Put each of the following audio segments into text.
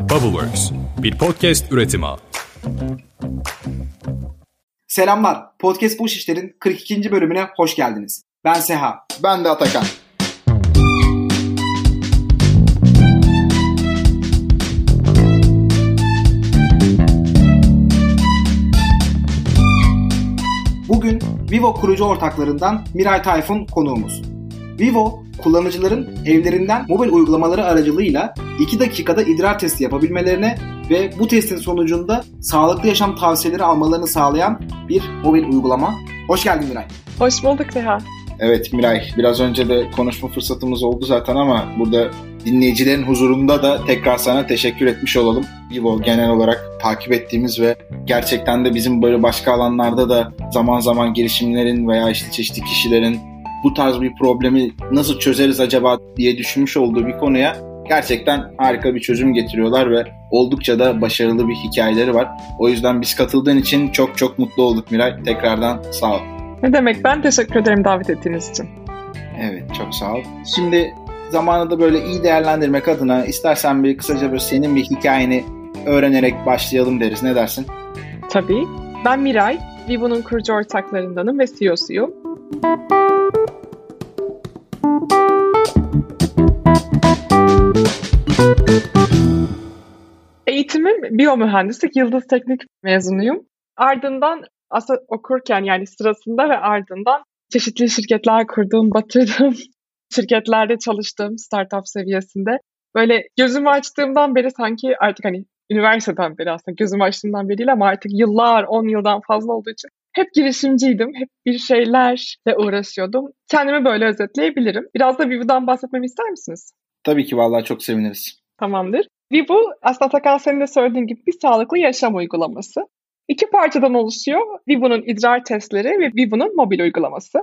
Bubbleworks, bir podcast üretimi. Selamlar. Podcast Boş İşler'in 42. bölümüne hoş geldiniz. Ben Seha. Ben de Atakan. Bugün Vivo kurucu ortaklarından Miray Tayfun konuğumuz. Vivo, kullanıcıların evlerinden mobil uygulamaları aracılığıyla 2 dakikada idrar testi yapabilmelerine ve bu testin sonucunda sağlıklı yaşam tavsiyeleri almalarını sağlayan bir mobil uygulama. Hoş geldin Miray. Hoş bulduk Seha. Evet Miray, biraz önce de konuşma fırsatımız oldu zaten ama burada dinleyicilerin huzurunda da tekrar sana teşekkür etmiş olalım. Vivo genel olarak takip ettiğimiz ve gerçekten de bizim böyle başka alanlarda da zaman zaman girişimlerin veya işte çeşitli kişilerin bu tarz bir problemi nasıl çözeriz acaba diye düşünmüş olduğu bir konuya gerçekten harika bir çözüm getiriyorlar ve oldukça da başarılı bir hikayeleri var. O yüzden biz katıldığın için çok çok mutlu olduk Miray. Tekrardan sağ ol. Ne demek ben teşekkür ederim davet ettiğiniz için. Evet çok sağ ol. Şimdi zamanı da böyle iyi değerlendirmek adına istersen bir kısaca böyle senin bir hikayeni öğrenerek başlayalım deriz. Ne dersin? Tabii. Ben Miray, Vivo'nun kurucu ortaklarındanım ve CEO'suyum. Eğitimim biyomühendislik, Yıldız Teknik mezunuyum. Ardından aslında okurken yani sırasında ve ardından çeşitli şirketler kurduğum, batırdığım şirketlerde çalıştığım startup seviyesinde böyle gözümü açtığımdan beri sanki artık hani üniversiteden beri aslında gözümü açtığımdan beri değil ama artık yıllar, 10 yıldan fazla olduğu için hep girişimciydim. Hep bir şeylerle uğraşıyordum. Kendimi böyle özetleyebilirim. Biraz da Vivo'dan bahsetmemi ister misiniz? Tabii ki vallahi çok seviniriz. Tamamdır. Vivo aslında Atakan senin de söylediğin gibi bir sağlıklı yaşam uygulaması. İki parçadan oluşuyor. Vivo'nun idrar testleri ve Vivo'nun mobil uygulaması.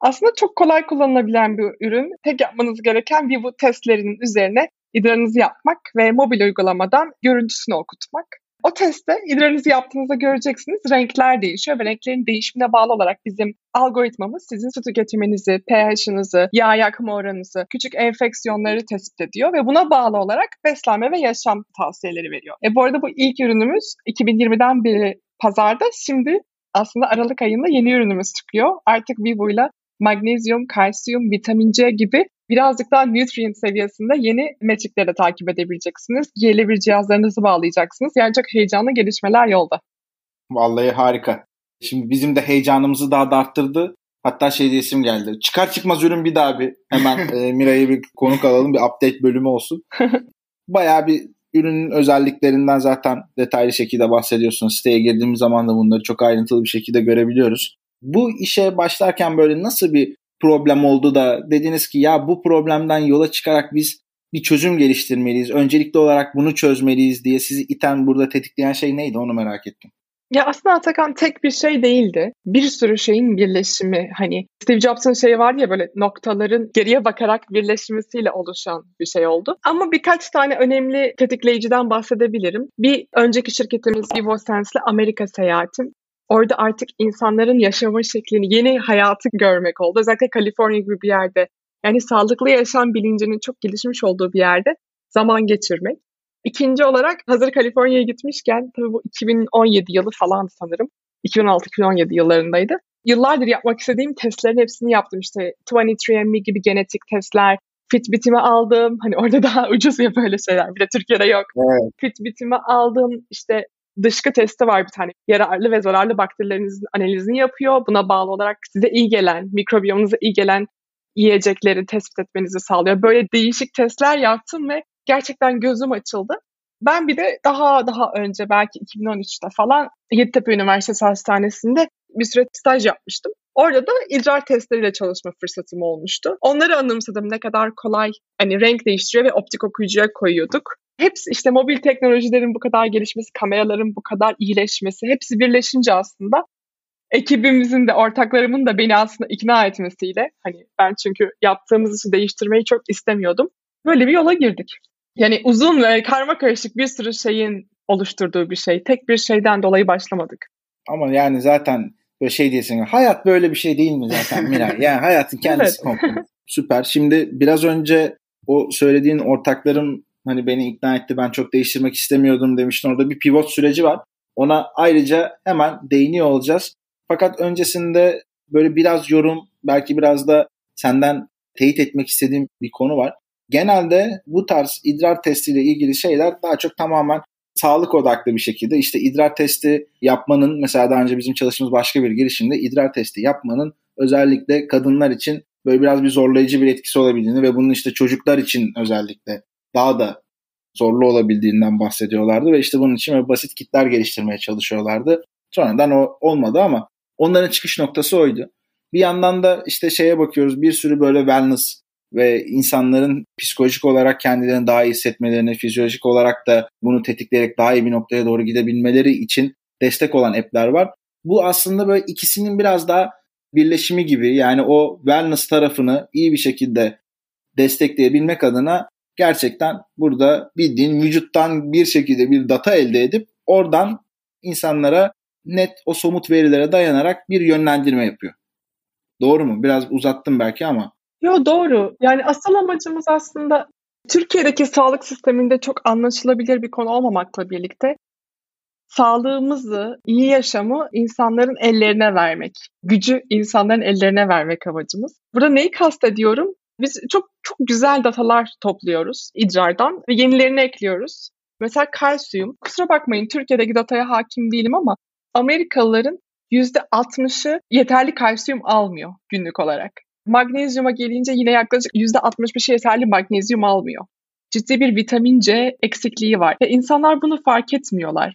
Aslında çok kolay kullanılabilen bir ürün. Tek yapmanız gereken Vivo testlerinin üzerine idrarınızı yapmak ve mobil uygulamadan görüntüsünü okutmak. O testte idrarınızı yaptığınızda göreceksiniz renkler değişiyor ve renklerin değişimine bağlı olarak bizim algoritmamız sizin su tüketiminizi, pH'ınızı, yağ yakma oranınızı, küçük enfeksiyonları tespit ediyor ve buna bağlı olarak beslenme ve yaşam tavsiyeleri veriyor. E bu arada bu ilk ürünümüz 2020'den beri pazarda. Şimdi aslında Aralık ayında yeni ürünümüz çıkıyor. Artık Vivo'yla magnezyum, kalsiyum, vitamin C gibi birazcık daha nutrient seviyesinde yeni metrikleri takip edebileceksiniz. Bir cihazlarınızı bağlayacaksınız. Yani çok heyecanlı gelişmeler yolda. Vallahi harika. Şimdi bizim de heyecanımızı daha da arttırdı. Hatta şey diyesim geldi. Çıkar çıkmaz ürün bir daha bir hemen e, Miray'ı bir konuk alalım. Bir update bölümü olsun. Bayağı bir ürünün özelliklerinden zaten detaylı şekilde bahsediyorsunuz. Siteye girdiğimiz zaman da bunları çok ayrıntılı bir şekilde görebiliyoruz. Bu işe başlarken böyle nasıl bir problem oldu da dediniz ki ya bu problemden yola çıkarak biz bir çözüm geliştirmeliyiz. Öncelikli olarak bunu çözmeliyiz diye sizi iten burada tetikleyen şey neydi onu merak ettim. Ya aslında Atakan tek bir şey değildi. Bir sürü şeyin birleşimi hani Steve Jobs'un şeyi var ya böyle noktaların geriye bakarak birleşmesiyle oluşan bir şey oldu. Ama birkaç tane önemli tetikleyiciden bahsedebilirim. Bir önceki şirketimiz VivoSense'le Amerika seyahatim. Orada artık insanların yaşama şeklini, yeni hayatı görmek oldu. Özellikle Kaliforniya gibi bir yerde. Yani sağlıklı yaşam bilincinin çok gelişmiş olduğu bir yerde zaman geçirmek. İkinci olarak hazır Kaliforniya'ya gitmişken tabii bu 2017 yılı falan sanırım. 2016-2017 yıllarındaydı. Yıllardır yapmak istediğim testlerin hepsini yaptım. İşte 23andMe gibi genetik testler, Fitbit'imi aldım. Hani orada daha ucuz ya böyle şeyler. Bir de Türkiye'de yok. Evet. Fitbit'imi aldım. İşte dışkı testi var bir tane. Yararlı ve zararlı bakterilerinizin analizini yapıyor. Buna bağlı olarak size iyi gelen, mikrobiyomunuza iyi gelen yiyecekleri tespit etmenizi sağlıyor. Böyle değişik testler yaptım ve gerçekten gözüm açıldı. Ben bir de daha daha önce belki 2013'te falan Yeditepe Üniversitesi Hastanesi'nde bir süre staj yapmıştım. Orada da idrar testleriyle çalışma fırsatım olmuştu. Onları anımsadım ne kadar kolay hani renk değiştiriyor ve optik okuyucuya koyuyorduk. Hepsi işte mobil teknolojilerin bu kadar gelişmesi, kameraların bu kadar iyileşmesi hepsi birleşince aslında ekibimizin de ortaklarımın da beni aslında ikna etmesiyle hani ben çünkü yaptığımız işi değiştirmeyi çok istemiyordum. Böyle bir yola girdik. Yani uzun ve karma karışık bir sürü şeyin oluşturduğu bir şey. Tek bir şeyden dolayı başlamadık. Ama yani zaten böyle şey diyesin. Hayat böyle bir şey değil mi zaten Miray? Yani hayatın kendisi evet. komple. Süper. Şimdi biraz önce o söylediğin ortaklarım hani beni ikna etti ben çok değiştirmek istemiyordum demiştin. Orada bir pivot süreci var. Ona ayrıca hemen değiniyor olacağız. Fakat öncesinde böyle biraz yorum belki biraz da senden teyit etmek istediğim bir konu var. Genelde bu tarz idrar testiyle ilgili şeyler daha çok tamamen sağlık odaklı bir şekilde işte idrar testi yapmanın mesela daha önce bizim çalıştığımız başka bir girişimde idrar testi yapmanın özellikle kadınlar için böyle biraz bir zorlayıcı bir etkisi olabildiğini ve bunun işte çocuklar için özellikle daha da zorlu olabildiğinden bahsediyorlardı ve işte bunun için böyle basit kitler geliştirmeye çalışıyorlardı. Sonradan o olmadı ama onların çıkış noktası oydu. Bir yandan da işte şeye bakıyoruz bir sürü böyle wellness ve insanların psikolojik olarak kendilerini daha iyi hissetmelerini, fizyolojik olarak da bunu tetikleyerek daha iyi bir noktaya doğru gidebilmeleri için destek olan app'ler var. Bu aslında böyle ikisinin biraz daha birleşimi gibi yani o wellness tarafını iyi bir şekilde destekleyebilmek adına gerçekten burada bildiğin vücuttan bir şekilde bir data elde edip oradan insanlara net o somut verilere dayanarak bir yönlendirme yapıyor. Doğru mu? Biraz uzattım belki ama. Yo doğru. Yani asıl amacımız aslında Türkiye'deki sağlık sisteminde çok anlaşılabilir bir konu olmamakla birlikte sağlığımızı, iyi yaşamı insanların ellerine vermek. Gücü insanların ellerine vermek amacımız. Burada neyi kastediyorum? Biz çok çok güzel datalar topluyoruz idrardan ve yenilerini ekliyoruz. Mesela kalsiyum. Kusura bakmayın Türkiye'deki dataya hakim değilim ama Amerikalıların %60'ı yeterli kalsiyum almıyor günlük olarak. Magnezyuma gelince yine yaklaşık %65'i yeterli magnezyum almıyor. Ciddi bir vitamin C eksikliği var ve insanlar bunu fark etmiyorlar.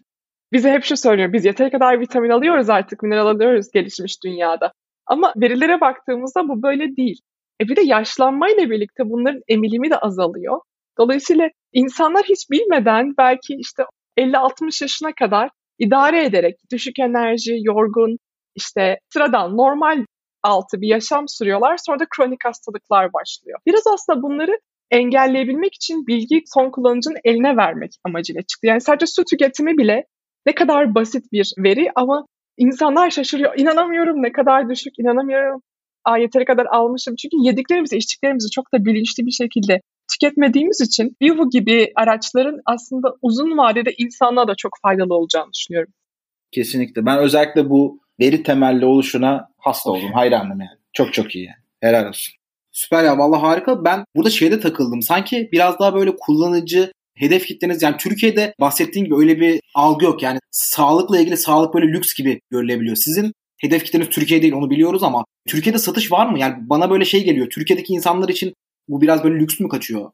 Bize hep şu söylüyor, biz yeteri kadar vitamin alıyoruz artık, mineral alıyoruz gelişmiş dünyada. Ama verilere baktığımızda bu böyle değil. E bir de yaşlanmayla birlikte bunların emilimi de azalıyor. Dolayısıyla insanlar hiç bilmeden belki işte 50-60 yaşına kadar idare ederek düşük enerji, yorgun, işte sıradan normal altı bir yaşam sürüyorlar. Sonra da kronik hastalıklar başlıyor. Biraz aslında bunları engelleyebilmek için bilgi son kullanıcının eline vermek amacıyla çıktı. Yani sadece su tüketimi bile ne kadar basit bir veri ama insanlar şaşırıyor. İnanamıyorum ne kadar düşük, inanamıyorum. Aa, yeteri kadar almışım. Çünkü yediklerimizi, içtiklerimizi çok da bilinçli bir şekilde tüketmediğimiz için Vivo gibi araçların aslında uzun vadede insanlığa da çok faydalı olacağını düşünüyorum. Kesinlikle. Ben özellikle bu veri temelli oluşuna hasta oldum. Hayranım yani. Çok çok iyi. Helal olsun. Süper ya vallahi harika. Ben burada şeyde takıldım. Sanki biraz daha böyle kullanıcı hedef kitleniz yani Türkiye'de bahsettiğim gibi öyle bir algı yok. Yani sağlıkla ilgili sağlık böyle lüks gibi görülebiliyor. Sizin hedef kitleniz Türkiye değil onu biliyoruz ama Türkiye'de satış var mı? Yani bana böyle şey geliyor. Türkiye'deki insanlar için bu biraz böyle lüks mü kaçıyor?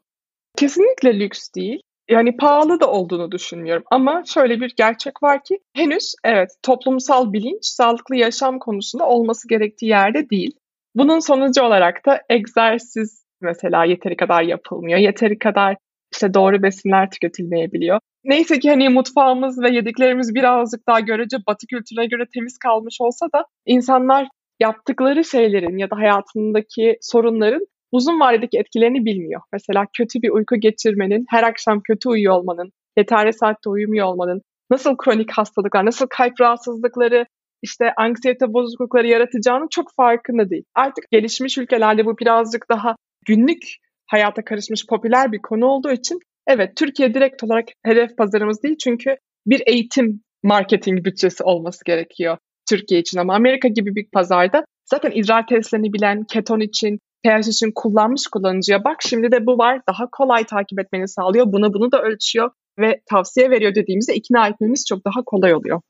Kesinlikle lüks değil. Yani pahalı da olduğunu düşünmüyorum ama şöyle bir gerçek var ki henüz evet toplumsal bilinç sağlıklı yaşam konusunda olması gerektiği yerde değil. Bunun sonucu olarak da egzersiz mesela yeteri kadar yapılmıyor. Yeteri kadar işte doğru besinler tüketilmeyebiliyor. Neyse ki hani mutfağımız ve yediklerimiz birazcık daha görece batı kültürüne göre temiz kalmış olsa da insanlar yaptıkları şeylerin ya da hayatındaki sorunların uzun vadedeki etkilerini bilmiyor. Mesela kötü bir uyku geçirmenin, her akşam kötü uyuyor olmanın, yeterli saatte uyumuyor olmanın, nasıl kronik hastalıklar, nasıl kalp rahatsızlıkları, işte anksiyete bozuklukları yaratacağını çok farkında değil. Artık gelişmiş ülkelerde bu birazcık daha günlük hayata karışmış popüler bir konu olduğu için evet Türkiye direkt olarak hedef pazarımız değil çünkü bir eğitim marketing bütçesi olması gerekiyor Türkiye için ama Amerika gibi bir pazarda zaten idrar testlerini bilen, keton için, pH için kullanmış kullanıcıya bak şimdi de bu var daha kolay takip etmeni sağlıyor. Bunu bunu da ölçüyor ve tavsiye veriyor dediğimizde ikna etmemiz çok daha kolay oluyor.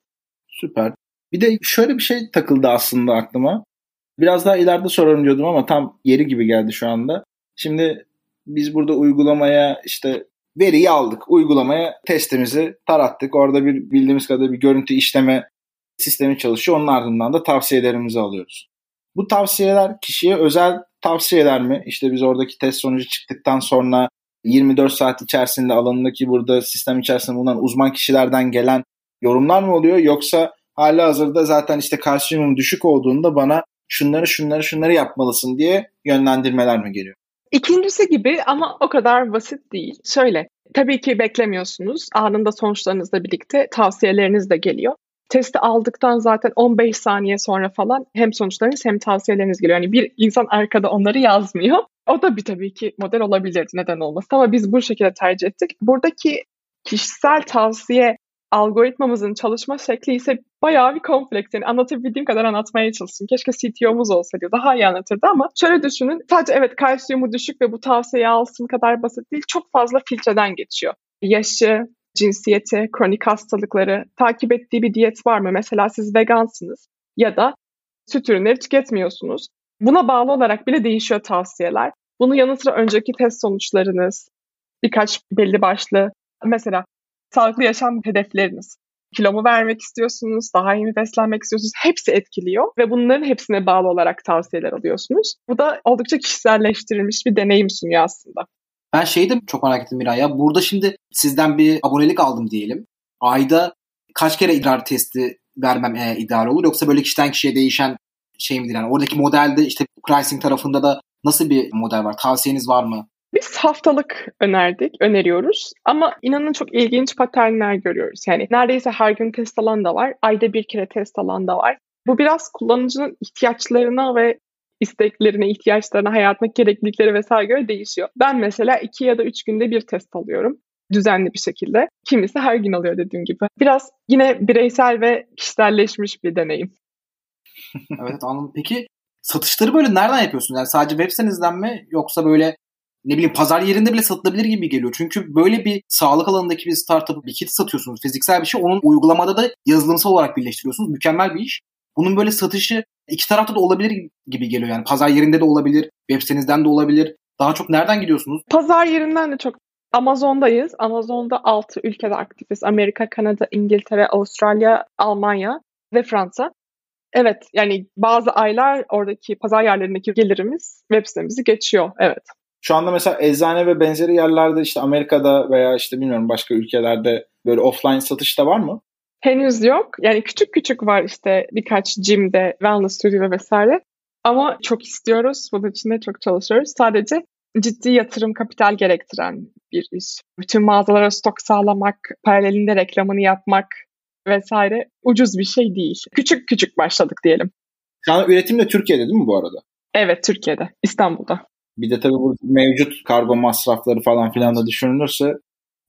Süper. Bir de şöyle bir şey takıldı aslında aklıma. Biraz daha ileride sorarım diyordum ama tam yeri gibi geldi şu anda. Şimdi biz burada uygulamaya işte veriyi aldık. Uygulamaya testimizi tarattık. Orada bir bildiğimiz kadar bir görüntü işleme sistemi çalışıyor. Onun ardından da tavsiyelerimizi alıyoruz. Bu tavsiyeler kişiye özel tavsiyeler mi? İşte biz oradaki test sonucu çıktıktan sonra 24 saat içerisinde alanındaki burada sistem içerisinde bulunan uzman kişilerden gelen yorumlar mı oluyor? Yoksa hali hazırda zaten işte kalsiyumum düşük olduğunda bana şunları şunları şunları yapmalısın diye yönlendirmeler mi geliyor? İkincisi gibi ama o kadar basit değil. Şöyle, tabii ki beklemiyorsunuz. Anında sonuçlarınızla birlikte tavsiyeleriniz de geliyor. testi aldıktan zaten 15 saniye sonra falan hem sonuçlarınız hem tavsiyeleriniz geliyor. Yani bir insan arkada onları yazmıyor. O da bir tabii ki model olabilirdi neden olmasın ama biz bu şekilde tercih ettik. Buradaki kişisel tavsiye algoritmamızın çalışma şekli ise bayağı bir kompleks. Yani anlatabildiğim kadar anlatmaya çalıştım. Keşke CTO'muz olsaydı daha iyi anlatırdı ama şöyle düşünün. Sadece evet kalsiyumu düşük ve bu tavsiyeyi alsın kadar basit değil. Çok fazla filtreden geçiyor. Yaşı, cinsiyeti, kronik hastalıkları, takip ettiği bir diyet var mı? Mesela siz vegansınız ya da süt ürünleri tüketmiyorsunuz. Buna bağlı olarak bile değişiyor tavsiyeler. Bunun yanı sıra önceki test sonuçlarınız, birkaç belli başlı mesela sağlıklı yaşam hedefleriniz. Kilo mu vermek istiyorsunuz, daha iyi beslenmek istiyorsunuz? Hepsi etkiliyor ve bunların hepsine bağlı olarak tavsiyeler alıyorsunuz. Bu da oldukça kişiselleştirilmiş bir deneyim sunuyor aslında. Ben şeyi de çok merak ettim Miray. Burada şimdi sizden bir abonelik aldım diyelim. Ayda kaç kere idrar testi vermem e, idare olur yoksa böyle kişiden kişiye değişen şey midir? Yani oradaki modelde işte pricing tarafında da nasıl bir model var? Tavsiyeniz var mı? Biz haftalık önerdik, öneriyoruz. Ama inanın çok ilginç paternler görüyoruz. Yani neredeyse her gün test alan da var. Ayda bir kere test alan da var. Bu biraz kullanıcının ihtiyaçlarına ve isteklerine, ihtiyaçlarına, hayatındaki gereklilikleri vesaire göre değişiyor. Ben mesela iki ya da üç günde bir test alıyorum düzenli bir şekilde. Kimisi her gün alıyor dediğim gibi. Biraz yine bireysel ve kişiselleşmiş bir deneyim. evet anladım. Peki satışları böyle nereden yapıyorsunuz? Yani sadece web sitenizden mi yoksa böyle ne bileyim pazar yerinde bile satılabilir gibi geliyor. Çünkü böyle bir sağlık alanındaki bir startup bir kit satıyorsunuz. Fiziksel bir şey. Onun uygulamada da yazılımsal olarak birleştiriyorsunuz. Mükemmel bir iş. Bunun böyle satışı iki tarafta da olabilir gibi geliyor. Yani pazar yerinde de olabilir, web sitenizden de olabilir. Daha çok nereden gidiyorsunuz? Pazar yerinden de çok. Amazon'dayız. Amazon'da 6 ülkede aktifiz. Amerika, Kanada, İngiltere, Avustralya, Almanya ve Fransa. Evet yani bazı aylar oradaki pazar yerlerindeki gelirimiz web sitemizi geçiyor. Evet. Şu anda mesela eczane ve benzeri yerlerde işte Amerika'da veya işte bilmiyorum başka ülkelerde böyle offline satış da var mı? Henüz yok. Yani küçük küçük var işte birkaç gym'de, wellness studio vesaire. Ama çok istiyoruz. Bunun için de çok çalışıyoruz. Sadece ciddi yatırım kapital gerektiren bir iş. Bütün mağazalara stok sağlamak, paralelinde reklamını yapmak vesaire ucuz bir şey değil. Küçük küçük başladık diyelim. Şu an üretim de Türkiye'de değil mi bu arada? Evet Türkiye'de, İstanbul'da. Bir de tabii bu mevcut kargo masrafları falan filan da düşünülürse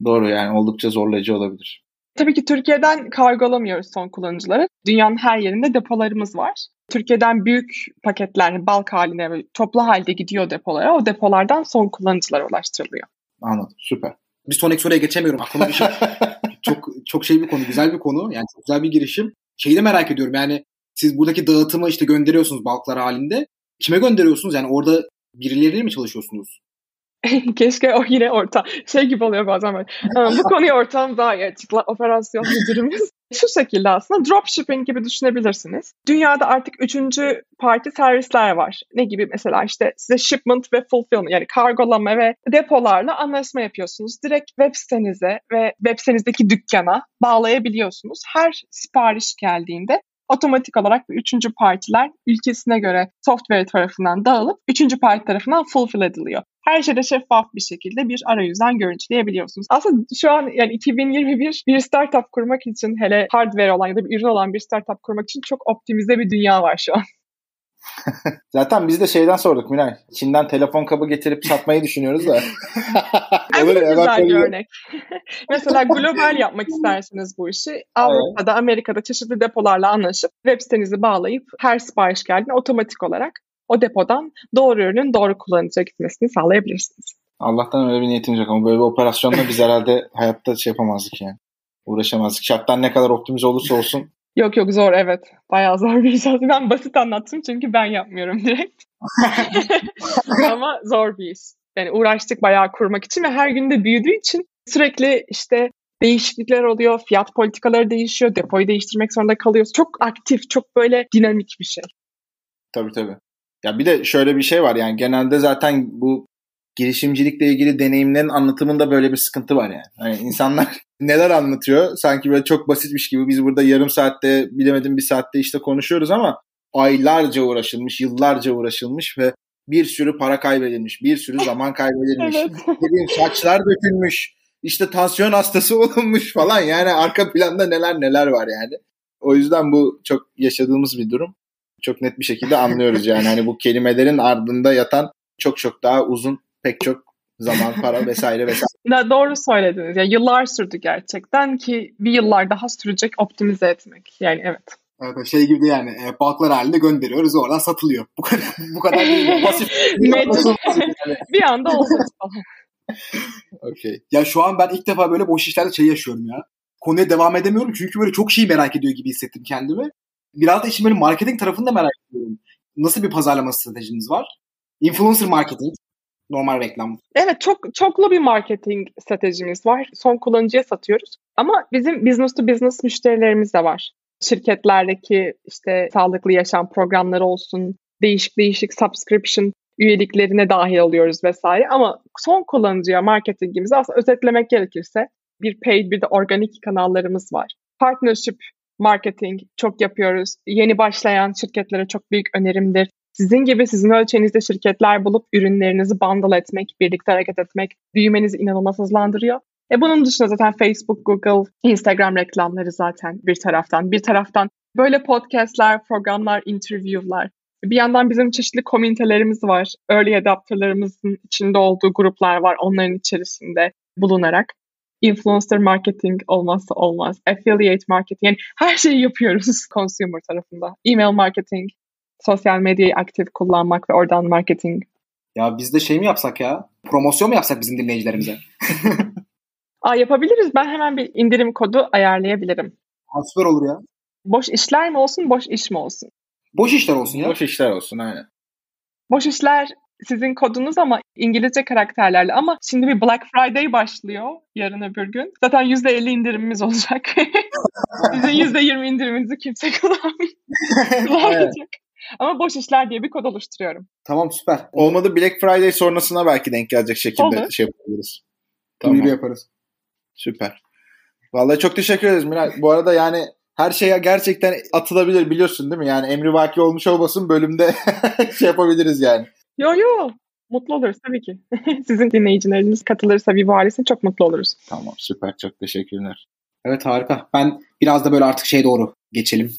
doğru yani oldukça zorlayıcı olabilir. Tabii ki Türkiye'den kargolamıyoruz son kullanıcıları. Dünyanın her yerinde depolarımız var. Türkiye'den büyük paketler bulk haline toplu halde gidiyor depolara. O depolardan son kullanıcılara ulaştırılıyor. Anladım. Süper. Bir sonraki soruya geçemiyorum. Aklıma bir şey. çok çok şey bir konu, güzel bir konu. Yani çok güzel bir girişim. Şeyi de merak ediyorum. Yani siz buradaki dağıtımı işte gönderiyorsunuz balklar halinde. Kime gönderiyorsunuz? Yani orada birileriyle mi çalışıyorsunuz? Keşke o yine orta. Şey gibi oluyor bazen böyle. Bu konuyu ortam daha iyi açıkla. Operasyon müdürümüz. Şu şekilde aslında dropshipping gibi düşünebilirsiniz. Dünyada artık üçüncü parti servisler var. Ne gibi mesela işte size shipment ve fulfillment yani kargolama ve depolarla anlaşma yapıyorsunuz. Direkt web sitenize ve web sitenizdeki dükkana bağlayabiliyorsunuz. Her sipariş geldiğinde otomatik olarak üçüncü partiler ülkesine göre software tarafından dağılıp üçüncü parti tarafından fulfill ediliyor. Her şeyde şeffaf bir şekilde bir arayüzden görüntüleyebiliyorsunuz. Aslında şu an yani 2021 bir startup kurmak için hele hardware olan ya da bir ürün olan bir startup kurmak için çok optimize bir dünya var şu an. Zaten biz de şeyden sorduk Miray. Çin'den telefon kabı getirip satmayı düşünüyoruz da. Olur, evet, güzel bir örnek. Mesela global yapmak istersiniz bu işi. Avrupa'da, Amerika'da çeşitli depolarla anlaşıp web sitenizi bağlayıp her sipariş geldiğinde otomatik olarak o depodan doğru ürünün doğru kullanıcıya gitmesini sağlayabilirsiniz. Allah'tan öyle bir niyetimiz yok ama böyle bir operasyonda biz herhalde hayatta şey yapamazdık yani. Uğraşamazdık. Şartlar ne kadar optimize olursa olsun Yok yok zor evet. Bayağı zor bir iş. Ben basit anlattım çünkü ben yapmıyorum direkt. Ama zor bir iş. Yani uğraştık bayağı kurmak için ve her gün de büyüdüğü için sürekli işte değişiklikler oluyor, fiyat politikaları değişiyor, depoyu değiştirmek zorunda kalıyoruz. Çok aktif, çok böyle dinamik bir şey. Tabii tabii. Ya bir de şöyle bir şey var yani genelde zaten bu girişimcilikle ilgili deneyimlerin anlatımında böyle bir sıkıntı var yani. Hani insanlar neler anlatıyor sanki böyle çok basitmiş gibi biz burada yarım saatte bilemedim bir saatte işte konuşuyoruz ama aylarca uğraşılmış, yıllarca uğraşılmış ve bir sürü para kaybedilmiş, bir sürü zaman kaybedilmiş. evet. saçlar dökülmüş, işte tansiyon hastası olunmuş falan yani arka planda neler neler var yani. O yüzden bu çok yaşadığımız bir durum. Çok net bir şekilde anlıyoruz yani. Hani bu kelimelerin ardında yatan çok çok daha uzun pek çok zaman, para vesaire vesaire. Doğru söylediniz. Yani yıllar sürdü gerçekten ki bir yıllar daha sürecek optimize etmek. Yani evet. Evet, şey gibi yani e, balklar halinde gönderiyoruz oradan satılıyor. Bu kadar bu kadar değil. Basit. bir anda oldu okay. Ya şu an ben ilk defa böyle boş işlerde şey yaşıyorum ya. Konuya devam edemiyorum çünkü böyle çok şey merak ediyor gibi hissettim kendimi. Biraz da işin böyle marketing tarafını da merak ediyorum. Nasıl bir pazarlama stratejiniz var? Influencer marketing, normal reklam. Evet çok çoklu bir marketing stratejimiz var. Son kullanıcıya satıyoruz. Ama bizim business to business müşterilerimiz de var. Şirketlerdeki işte sağlıklı yaşam programları olsun, değişik değişik subscription üyeliklerine dahil oluyoruz vesaire. Ama son kullanıcıya marketingimizi aslında özetlemek gerekirse bir paid bir de organik kanallarımız var. Partnership marketing çok yapıyoruz. Yeni başlayan şirketlere çok büyük önerimdir. Sizin gibi sizin ölçenizde şirketler bulup ürünlerinizi bundle etmek, birlikte hareket etmek büyümenizi inanılmaz hızlandırıyor. E bunun dışında zaten Facebook, Google, Instagram reklamları zaten bir taraftan. Bir taraftan böyle podcastler, programlar, interview'lar. Bir yandan bizim çeşitli komünitelerimiz var. Early adapterlarımızın içinde olduğu gruplar var. Onların içerisinde bulunarak. Influencer marketing olmazsa olmaz. Affiliate marketing. Yani her şeyi yapıyoruz consumer tarafında. Email marketing, sosyal medyayı aktif kullanmak ve oradan marketing. Ya biz de şey mi yapsak ya? Promosyon mu yapsak bizim dinleyicilerimize? Aa, yapabiliriz. Ben hemen bir indirim kodu ayarlayabilirim. Ha, süper olur ya. Boş işler mi olsun, boş iş mi olsun? Boş işler olsun ya. Boş işler olsun aynen. Boş işler sizin kodunuz ama İngilizce karakterlerle. Ama şimdi bir Black Friday başlıyor yarın öbür gün. Zaten %50 indirimimiz olacak. Sizin %20 indiriminizi kimse kullanmayacak. Ama boş işler diye bir kod oluşturuyorum. Tamam süper. Olmadı Black Friday sonrasına belki denk gelecek şekilde Olur. şey yapabiliriz. Tamam. yaparız. Süper. Vallahi çok teşekkür ederiz Miray. Bu arada yani her şeye gerçekten atılabilir biliyorsun değil mi? Yani emri vaki olmuş olmasın bölümde şey yapabiliriz yani. Yo yo. Mutlu oluruz tabii ki. Sizin dinleyicileriniz katılırsa bir ailesine çok mutlu oluruz. Tamam süper çok teşekkürler. Evet harika. Ben biraz da böyle artık şey doğru geçelim.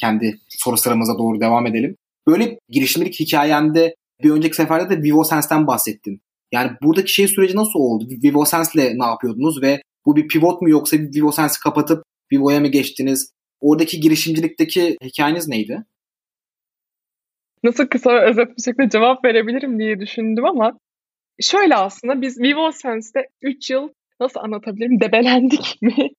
Kendi soru sıramıza doğru devam edelim. Böyle girişimcilik hikayende bir önceki seferde de VivoSense'den bahsettin. Yani buradaki şey süreci nasıl oldu? VivoSense'le ne yapıyordunuz ve bu bir pivot mu yoksa VivoSense'i kapatıp Vivo'ya mı geçtiniz? Oradaki girişimcilikteki hikayeniz neydi? Nasıl kısa ve özet bir şekilde cevap verebilirim diye düşündüm ama şöyle aslında biz VivoSense'de 3 yıl nasıl anlatabilirim debelendik mi?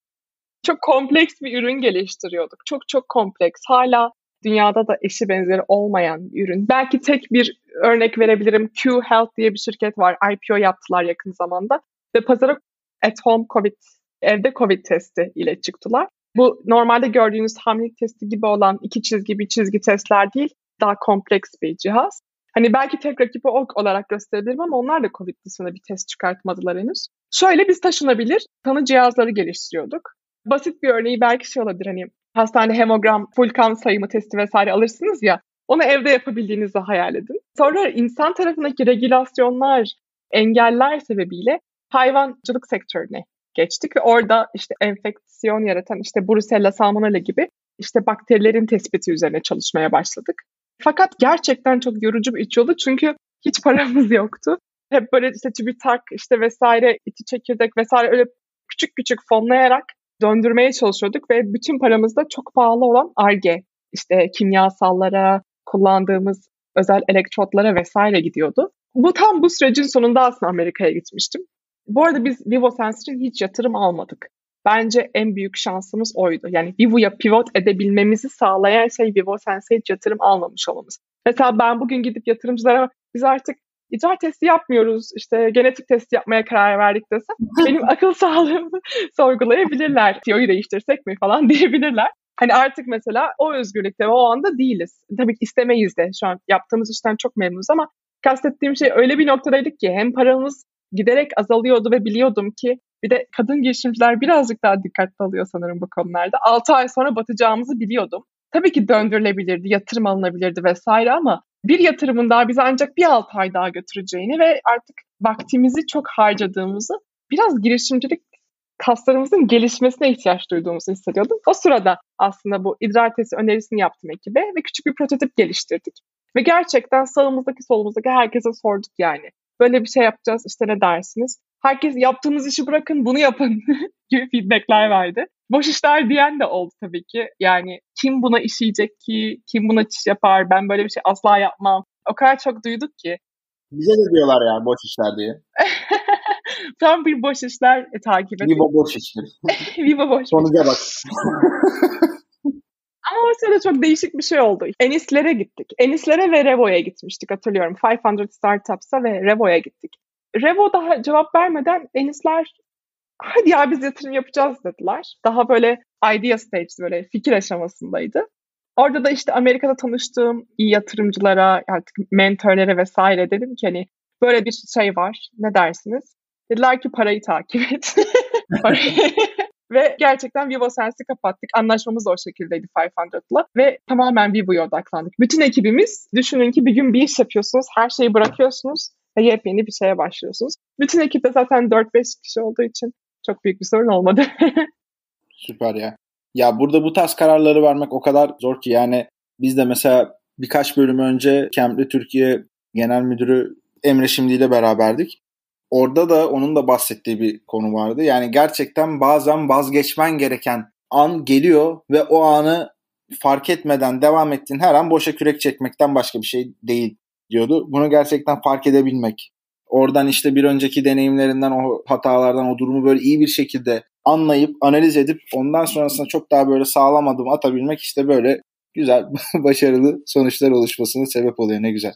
Çok kompleks bir ürün geliştiriyorduk. Çok çok kompleks. Hala dünyada da eşi benzeri olmayan bir ürün. Belki tek bir örnek verebilirim. Q Health diye bir şirket var. IPO yaptılar yakın zamanda. Ve pazara at home COVID, evde COVID testi ile çıktılar. Bu normalde gördüğünüz hamilelik testi gibi olan iki çizgi bir çizgi testler değil. Daha kompleks bir cihaz. Hani belki tek rakibi olarak gösterebilirim ama onlar da COVID dışında bir test çıkartmadılar henüz. Şöyle biz taşınabilir tanı cihazları geliştiriyorduk. Basit bir örneği belki şey olabilir hani hastane hemogram, full kan sayımı testi vesaire alırsınız ya. Onu evde yapabildiğinizi hayal edin. Sonra insan tarafındaki regülasyonlar, engeller sebebiyle hayvancılık sektörüne geçtik ve orada işte enfeksiyon yaratan işte Brusella salmonella gibi işte bakterilerin tespiti üzerine çalışmaya başladık. Fakat gerçekten çok yorucu bir iç yolu çünkü hiç paramız yoktu. Hep böyle işte TÜBİTAK işte vesaire, iti çekirdek vesaire öyle küçük küçük fonlayarak döndürmeye çalışıyorduk ve bütün paramız da çok pahalı olan ARGE, işte kimyasallara, kullandığımız özel elektrotlara vesaire gidiyordu. Bu tam bu sürecin sonunda aslında Amerika'ya gitmiştim. Bu arada biz Vivo Sensor'ın hiç yatırım almadık. Bence en büyük şansımız oydu. Yani Vivo'ya pivot edebilmemizi sağlayan şey Vivo Sense'ye hiç yatırım almamış olmamız. Mesela ben bugün gidip yatırımcılara biz artık idrar testi yapmıyoruz, işte genetik testi yapmaya karar verdik desem benim akıl sağlığımı sorgulayabilirler. CEO'yu değiştirsek mi falan diyebilirler. Hani artık mesela o özgürlükte ve o anda değiliz. Tabii ki istemeyiz de şu an yaptığımız işten çok memnunuz ama kastettiğim şey öyle bir noktadaydık ki hem paramız giderek azalıyordu ve biliyordum ki bir de kadın girişimciler birazcık daha dikkatli alıyor sanırım bu konularda. 6 ay sonra batacağımızı biliyordum. Tabii ki döndürülebilirdi, yatırım alınabilirdi vesaire ama bir yatırımın daha bizi ancak bir 6 ay daha götüreceğini ve artık vaktimizi çok harcadığımızı biraz girişimcilik kaslarımızın gelişmesine ihtiyaç duyduğumuzu hissediyordum. O sırada aslında bu idrar testi önerisini yaptım ekibe ve küçük bir prototip geliştirdik. Ve gerçekten sağımızdaki solumuzdaki herkese sorduk yani. Böyle bir şey yapacağız işte ne dersiniz? Herkes yaptığınız işi bırakın bunu yapın gibi feedbackler verdi. Boş işler diyen de oldu tabii ki. Yani kim buna işeyecek ki, kim buna çiş yapar, ben böyle bir şey asla yapmam. O kadar çok duyduk ki. Bize de diyorlar ya boş işler diye. Tam bir boş işler e, takip edin. Vivo boş işler. Vivo boş. Sonuca bak. Ama o sırada çok değişik bir şey oldu. Enis'lere gittik. Enis'lere ve Revo'ya gitmiştik hatırlıyorum. 500 Startups'a ve Revo'ya gittik. Revo daha cevap vermeden Enis'ler hadi ya biz yatırım yapacağız dediler. Daha böyle idea stage böyle fikir aşamasındaydı. Orada da işte Amerika'da tanıştığım iyi yatırımcılara, artık mentörlere vesaire dedim ki hani böyle bir şey var ne dersiniz? Dediler ki parayı takip et. Ve gerçekten Vivo Sense'i kapattık. Anlaşmamız da o şekildeydi 500'la. Ve tamamen Vivo'ya odaklandık. Bütün ekibimiz düşünün ki bir gün bir iş yapıyorsunuz. Her şeyi bırakıyorsunuz ve yepyeni bir şeye başlıyorsunuz. Bütün ekipte zaten 4-5 kişi olduğu için çok büyük bir sorun olmadı. Süper ya. Ya burada bu tarz kararları vermek o kadar zor ki yani biz de mesela birkaç bölüm önce Kempli Türkiye Genel Müdürü Emre Şimdi ile beraberdik. Orada da onun da bahsettiği bir konu vardı. Yani gerçekten bazen vazgeçmen gereken an geliyor ve o anı fark etmeden devam ettiğin her an boşa kürek çekmekten başka bir şey değil diyordu. Bunu gerçekten fark edebilmek. Oradan işte bir önceki deneyimlerinden o hatalardan o durumu böyle iyi bir şekilde anlayıp analiz edip ondan sonrasında çok daha böyle sağlam adım atabilmek işte böyle güzel başarılı sonuçlar oluşmasına sebep oluyor ne güzel.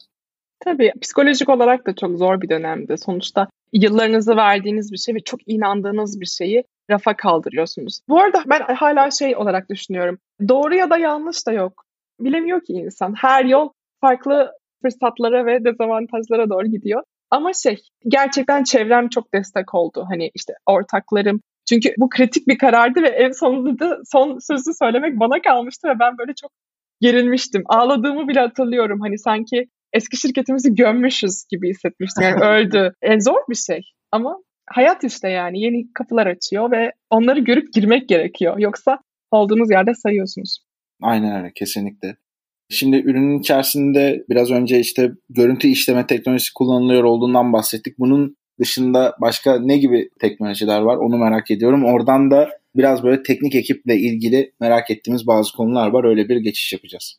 Tabii psikolojik olarak da çok zor bir dönemde. Sonuçta yıllarınızı verdiğiniz bir şey ve çok inandığınız bir şeyi rafa kaldırıyorsunuz. Bu arada ben hala şey olarak düşünüyorum. Doğru ya da yanlış da yok. Bilemiyor ki insan. Her yol farklı fırsatlara ve dezavantajlara doğru gidiyor. Ama şey gerçekten çevrem çok destek oldu. Hani işte ortaklarım. Çünkü bu kritik bir karardı ve en sonunda son sözü söylemek bana kalmıştı ve ben böyle çok gerilmiştim. Ağladığımı bile hatırlıyorum. Hani sanki eski şirketimizi gömmüşüz gibi hissetmiştim. Yani öldü. En zor bir şey ama hayat işte yani yeni kapılar açıyor ve onları görüp girmek gerekiyor. Yoksa olduğunuz yerde sayıyorsunuz. Aynen öyle kesinlikle. Şimdi ürünün içerisinde biraz önce işte görüntü işleme teknolojisi kullanılıyor olduğundan bahsettik. Bunun dışında başka ne gibi teknolojiler var onu merak ediyorum. Oradan da biraz böyle teknik ekiple ilgili merak ettiğimiz bazı konular var. Öyle bir geçiş yapacağız.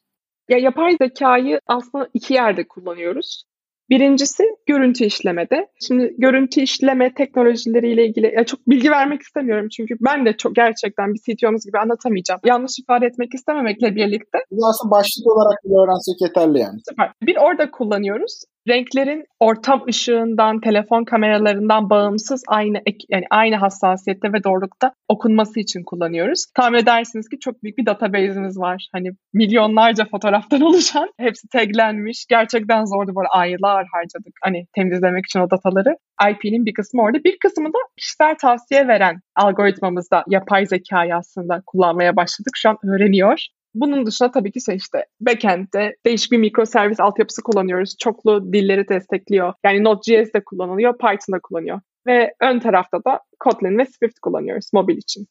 Ya yapay zekayı aslında iki yerde kullanıyoruz. Birincisi görüntü işlemede. Şimdi görüntü işleme teknolojileriyle ilgili ya çok bilgi vermek istemiyorum çünkü ben de çok gerçekten bir CTO'muz gibi anlatamayacağım. Yanlış ifade etmek istememekle birlikte. Aslında başlık olarak bile öğrensek yeterli yani. Süper. Bir orada kullanıyoruz renklerin ortam ışığından, telefon kameralarından bağımsız aynı yani aynı hassasiyette ve doğrulukta okunması için kullanıyoruz. Tahmin edersiniz ki çok büyük bir database'imiz var. Hani milyonlarca fotoğraftan oluşan, hepsi taglenmiş. Gerçekten zordu böyle aylar harcadık hani temizlemek için o dataları. IP'nin bir kısmı orada. Bir kısmı da kişisel tavsiye veren algoritmamızda yapay zekayı aslında kullanmaya başladık. Şu an öğreniyor. Bunun dışında tabii ki şey işte backend'de değişik bir mikroservis altyapısı kullanıyoruz. Çoklu dilleri destekliyor. Yani Node.js de kullanılıyor, Python da kullanıyor. Ve ön tarafta da Kotlin ve Swift kullanıyoruz mobil için.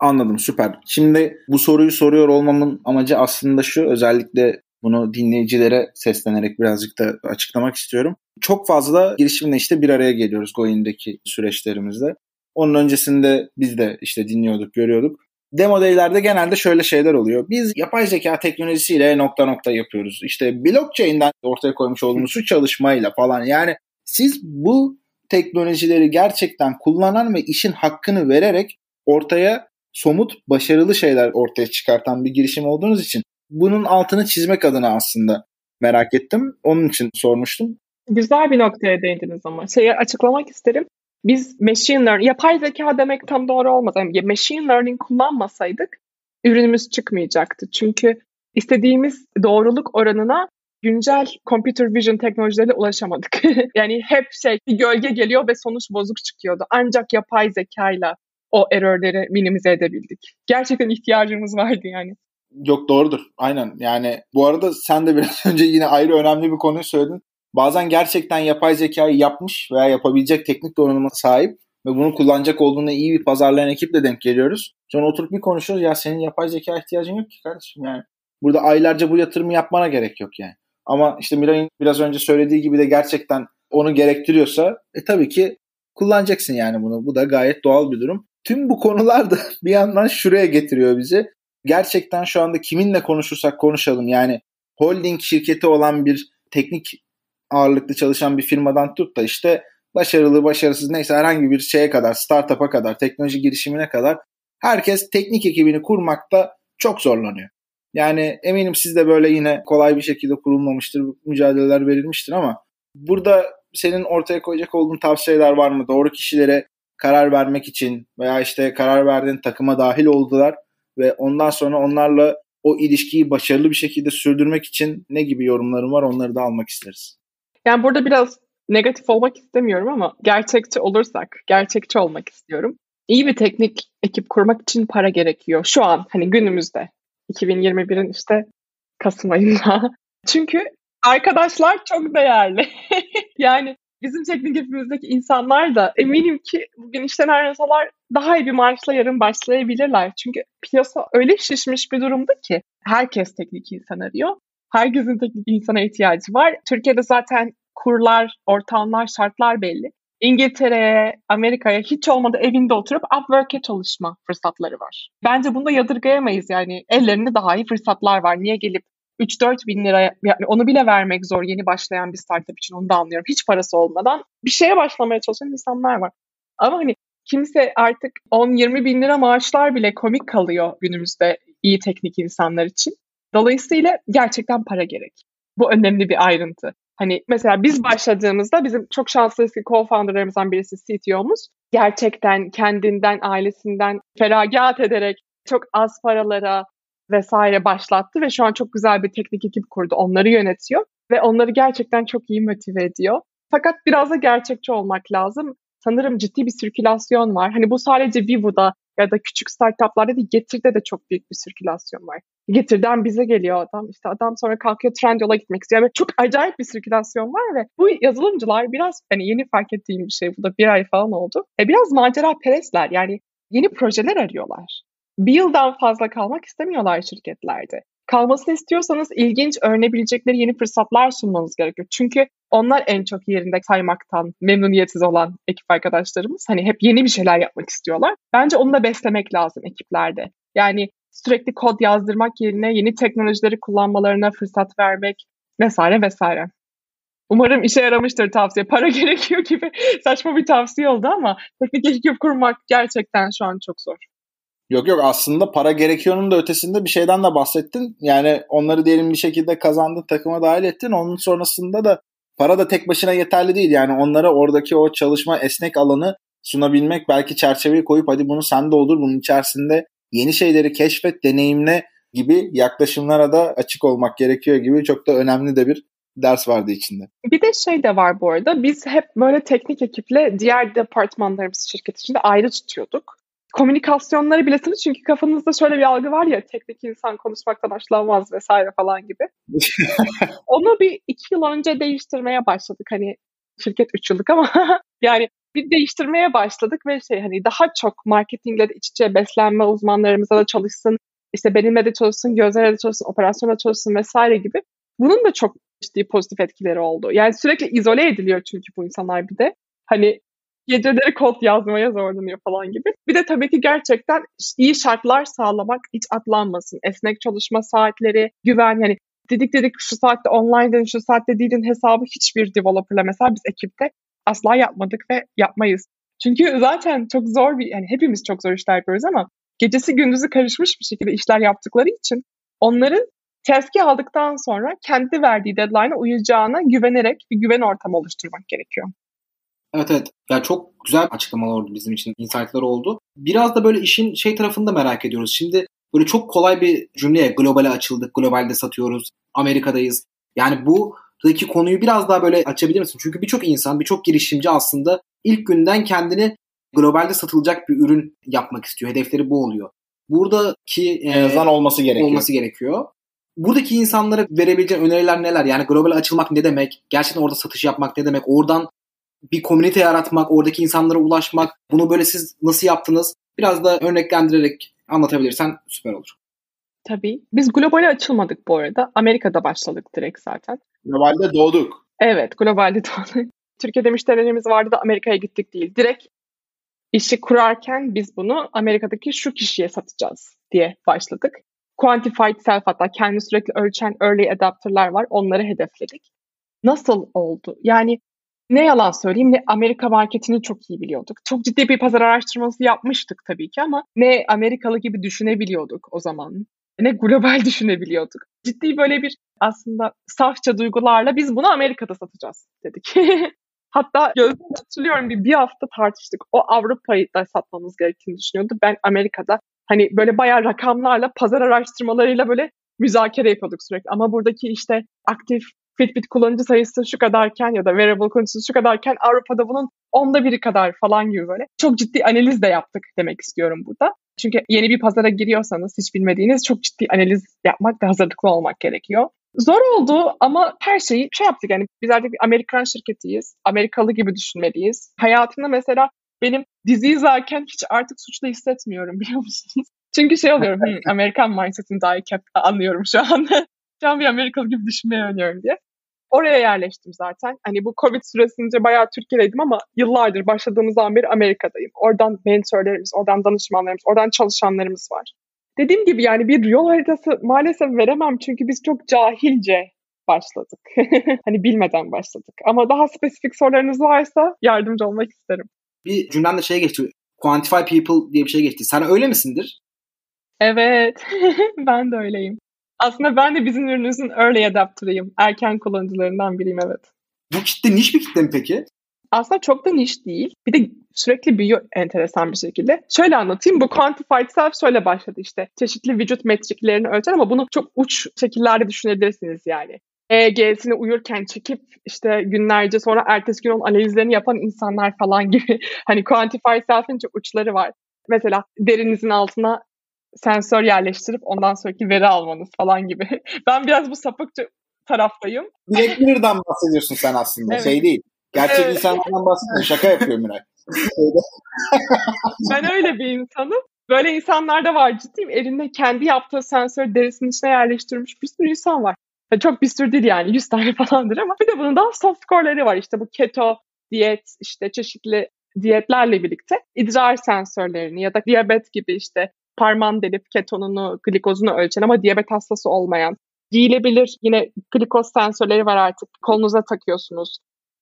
Anladım süper. Şimdi bu soruyu soruyor olmamın amacı aslında şu özellikle bunu dinleyicilere seslenerek birazcık da açıklamak istiyorum. Çok fazla girişimle işte bir araya geliyoruz Goin'deki süreçlerimizde. Onun öncesinde biz de işte dinliyorduk, görüyorduk demo daylerde genelde şöyle şeyler oluyor. Biz yapay zeka teknolojisiyle nokta nokta yapıyoruz. İşte blockchain'den ortaya koymuş olduğumuz şu çalışmayla falan. Yani siz bu teknolojileri gerçekten kullanan ve işin hakkını vererek ortaya somut, başarılı şeyler ortaya çıkartan bir girişim olduğunuz için bunun altını çizmek adına aslında merak ettim. Onun için sormuştum. Güzel bir noktaya değindiniz ama. Şeyi açıklamak isterim biz machine learning, yapay zeka demek tam doğru olmaz. Yani machine learning kullanmasaydık ürünümüz çıkmayacaktı. Çünkü istediğimiz doğruluk oranına güncel computer vision teknolojileriyle ulaşamadık. yani hep şey bir gölge geliyor ve sonuç bozuk çıkıyordu. Ancak yapay zekayla o errorleri minimize edebildik. Gerçekten ihtiyacımız vardı yani. Yok doğrudur. Aynen. Yani bu arada sen de biraz önce yine ayrı önemli bir konuyu söyledin bazen gerçekten yapay zekayı yapmış veya yapabilecek teknik donanıma sahip ve bunu kullanacak olduğunda iyi bir pazarlayan ekiple denk geliyoruz. Sonra oturup bir konuşuyoruz. Ya senin yapay zeka ihtiyacın yok ki kardeşim yani. Burada aylarca bu yatırımı yapmana gerek yok yani. Ama işte Miray'ın biraz önce söylediği gibi de gerçekten onu gerektiriyorsa e tabii ki kullanacaksın yani bunu. Bu da gayet doğal bir durum. Tüm bu konular da bir yandan şuraya getiriyor bizi. Gerçekten şu anda kiminle konuşursak konuşalım yani holding şirketi olan bir teknik ağırlıklı çalışan bir firmadan tut da işte başarılı başarısız neyse herhangi bir şeye kadar startup'a kadar teknoloji girişimine kadar herkes teknik ekibini kurmakta çok zorlanıyor. Yani eminim siz de böyle yine kolay bir şekilde kurulmamıştır, mücadeleler verilmiştir ama burada senin ortaya koyacak olduğun tavsiyeler var mı? Doğru kişilere karar vermek için veya işte karar verdiğin takıma dahil oldular ve ondan sonra onlarla o ilişkiyi başarılı bir şekilde sürdürmek için ne gibi yorumlarım var onları da almak isteriz. Yani burada biraz negatif olmak istemiyorum ama gerçekçi olursak, gerçekçi olmak istiyorum. İyi bir teknik ekip kurmak için para gerekiyor. Şu an hani günümüzde 2021'in işte Kasım ayında. Çünkü arkadaşlar çok değerli. yani bizim teknik ekibimizdeki insanlar da eminim ki bugün işten ayrılsalar daha iyi bir maaşla yarın başlayabilirler. Çünkü piyasa öyle şişmiş bir durumda ki herkes teknik insan arıyor. Herkesin teknik insana ihtiyacı var. Türkiye'de zaten kurlar, ortamlar, şartlar belli. İngiltere'ye, Amerika'ya hiç olmadı evinde oturup Upwork'e çalışma fırsatları var. Bence bunu da yadırgayamayız yani. Ellerinde daha iyi fırsatlar var. Niye gelip 3-4 bin lira yani onu bile vermek zor yeni başlayan bir startup için onu da anlıyorum. Hiç parası olmadan bir şeye başlamaya çalışan insanlar var. Ama hani kimse artık 10-20 bin lira maaşlar bile komik kalıyor günümüzde iyi teknik insanlar için. Dolayısıyla gerçekten para gerek. Bu önemli bir ayrıntı. Hani mesela biz başladığımızda bizim çok şanslıyız ki co-founderlarımızdan birisi CTO'muz gerçekten kendinden, ailesinden feragat ederek çok az paralara vesaire başlattı ve şu an çok güzel bir teknik ekip kurdu. Onları yönetiyor ve onları gerçekten çok iyi motive ediyor. Fakat biraz da gerçekçi olmak lazım. Sanırım ciddi bir sirkülasyon var. Hani bu sadece Vivo'da ya da küçük startuplarda değil Getir'de de çok büyük bir sirkülasyon var. Getir'den bize geliyor adam. İşte adam sonra kalkıyor Trendyol'a gitmek istiyor. Yani çok acayip bir sirkülasyon var ve bu yazılımcılar biraz hani yeni fark ettiğim bir şey. Bu da bir ay falan oldu. E biraz macera perestler. Yani yeni projeler arıyorlar. Bir yıldan fazla kalmak istemiyorlar şirketlerde. Kalmasını istiyorsanız ilginç, öğrenebilecekleri yeni fırsatlar sunmanız gerekiyor. Çünkü onlar en çok yerinde saymaktan memnuniyetsiz olan ekip arkadaşlarımız. Hani hep yeni bir şeyler yapmak istiyorlar. Bence onu da beslemek lazım ekiplerde. Yani sürekli kod yazdırmak yerine yeni teknolojileri kullanmalarına fırsat vermek vesaire vesaire. Umarım işe yaramıştır tavsiye. Para gerekiyor gibi saçma bir tavsiye oldu ama teknik ekip kurmak gerçekten şu an çok zor. Yok yok aslında para gerekiyor'nun da ötesinde bir şeyden de bahsettin. Yani onları diyelim bir şekilde kazandın takıma dahil ettin. Onun sonrasında da para da tek başına yeterli değil. Yani onlara oradaki o çalışma esnek alanı sunabilmek belki çerçeveyi koyup hadi bunu sen de olur bunun içerisinde yeni şeyleri keşfet, deneyimle gibi yaklaşımlara da açık olmak gerekiyor gibi çok da önemli de bir ders vardı içinde. Bir de şey de var bu arada. Biz hep böyle teknik ekiple diğer departmanlarımız şirket içinde ayrı tutuyorduk. Komünikasyonları bilesiniz çünkü kafanızda şöyle bir algı var ya teknik insan konuşmaktan hoşlanmaz vesaire falan gibi. Onu bir iki yıl önce değiştirmeye başladık. Hani şirket üç yıllık ama yani bir değiştirmeye başladık ve şey hani daha çok marketingle de iç içe beslenme uzmanlarımıza da çalışsın, işte benimle de çalışsın, gözlerle de çalışsın, operasyonla çalışsın vesaire gibi. Bunun da çok ciddi pozitif etkileri oldu. Yani sürekli izole ediliyor çünkü bu insanlar bir de. Hani geceleri kod yazmaya zorlanıyor falan gibi. Bir de tabii ki gerçekten iyi şartlar sağlamak hiç atlanmasın. Esnek çalışma saatleri, güven yani dedik dedik şu saatte online'dın şu saatte değildin hesabı hiçbir developerla mesela biz ekipte asla yapmadık ve yapmayız. Çünkü zaten çok zor bir yani hepimiz çok zor işler yapıyoruz ama gecesi gündüzü karışmış bir şekilde işler yaptıkları için onların tezki aldıktan sonra kendi verdiği deadline'a uyacağına güvenerek bir güven ortamı oluşturmak gerekiyor. Evet evet. Ya çok güzel açıklamalar oldu bizim için. Insight'lar oldu. Biraz da böyle işin şey tarafını da merak ediyoruz. Şimdi böyle çok kolay bir cümleye globale açıldık. Globalde satıyoruz. Amerika'dayız. Yani bu buradaki konuyu biraz daha böyle açabilir misin? Çünkü birçok insan, birçok girişimci aslında ilk günden kendini globalde satılacak bir ürün yapmak istiyor. Hedefleri bu oluyor. Buradaki en azından olması gerekiyor. Olması gerekiyor. Buradaki insanlara verebileceğin öneriler neler? Yani globale açılmak ne demek? Gerçekten orada satış yapmak ne demek? Oradan bir komünite yaratmak, oradaki insanlara ulaşmak, bunu böyle siz nasıl yaptınız? Biraz da örneklendirerek anlatabilirsen süper olur. Tabii. Biz globale açılmadık bu arada. Amerika'da başladık direkt zaten. Globalde doğduk. Evet, globalde doğduk. Türkiye'de müşterilerimiz vardı da Amerika'ya gittik değil. Direkt işi kurarken biz bunu Amerika'daki şu kişiye satacağız diye başladık. Quantified self hatta kendi sürekli ölçen early adapter'lar var. Onları hedefledik. Nasıl oldu? Yani ne yalan söyleyeyim ne Amerika marketini çok iyi biliyorduk. Çok ciddi bir pazar araştırması yapmıştık tabii ki ama ne Amerikalı gibi düşünebiliyorduk o zaman. Ne global düşünebiliyorduk. Ciddi böyle bir aslında safça duygularla biz bunu Amerika'da satacağız dedik. Hatta gözümde hatırlıyorum bir, bir hafta tartıştık. O Avrupa'yı da satmamız gerektiğini düşünüyordu. Ben Amerika'da hani böyle bayağı rakamlarla, pazar araştırmalarıyla böyle müzakere yapıyorduk sürekli. Ama buradaki işte aktif Fitbit kullanıcı sayısı şu kadarken ya da wearable kullanıcısı şu kadarken Avrupa'da bunun onda biri kadar falan gibi böyle. Çok ciddi analiz de yaptık demek istiyorum burada. Çünkü yeni bir pazara giriyorsanız hiç bilmediğiniz çok ciddi analiz yapmak ve hazırlıklı olmak gerekiyor. Zor oldu ama her şeyi şey yaptık yani biz artık bir Amerikan şirketiyiz. Amerikalı gibi düşünmeliyiz. Hayatımda mesela benim dizi izlerken hiç artık suçlu hissetmiyorum biliyor musunuz? Çünkü şey oluyorum, hmm, Amerikan mindset'ini daha iyi anlıyorum şu an. An bir Amerikalı gibi düşünmeyi öğreniyorum diye. Oraya yerleştim zaten. Hani bu Covid süresince bayağı Türkiye'deydim ama yıllardır başladığımızdan beri Amerika'dayım. Oradan mentorlarımız, oradan danışmanlarımız, oradan çalışanlarımız var. Dediğim gibi yani bir yol haritası maalesef veremem çünkü biz çok cahilce başladık. hani bilmeden başladık. Ama daha spesifik sorularınız varsa yardımcı olmak isterim. Bir cümlemde şey geçti. Quantify people diye bir şey geçti. Sen öyle misindir? Evet. ben de öyleyim. Aslında ben de bizim ürünümüzün early adapter'ıyım. Erken kullanıcılarından biriyim evet. Bu kitle niş bir kitle mi peki? Aslında çok da niş değil. Bir de sürekli büyüyor enteresan bir şekilde. Şöyle anlatayım. Bu quantified self şöyle başladı işte. Çeşitli vücut metriklerini ölçer ama bunu çok uç şekillerde düşünebilirsiniz yani. EEG'sini uyurken çekip işte günlerce sonra ertesi gün onun analizlerini yapan insanlar falan gibi. hani quantified self'in çok uçları var. Mesela derinizin altına sensör yerleştirip ondan sonraki veri almanız falan gibi. Ben biraz bu sapıkça taraftayım. Black Mirror'dan bahsediyorsun sen aslında. Evet. Şey değil. Gerçek evet. insanlardan bahsediyorsun. Şaka yapıyor Miray. ben öyle bir insanım. Böyle insanlar da var ciddiyim. Elinde kendi yaptığı sensör derisinin içine yerleştirmiş bir sürü insan var. Yani çok bir sürü değil yani 100 tane falandır ama bir de bunun daha soft core'ları var. İşte bu keto, diyet, işte çeşitli diyetlerle birlikte idrar sensörlerini ya da diyabet gibi işte parmağını delip ketonunu, glikozunu ölçen ama diyabet hastası olmayan, giyilebilir yine glikoz sensörleri var artık. Kolunuza takıyorsunuz.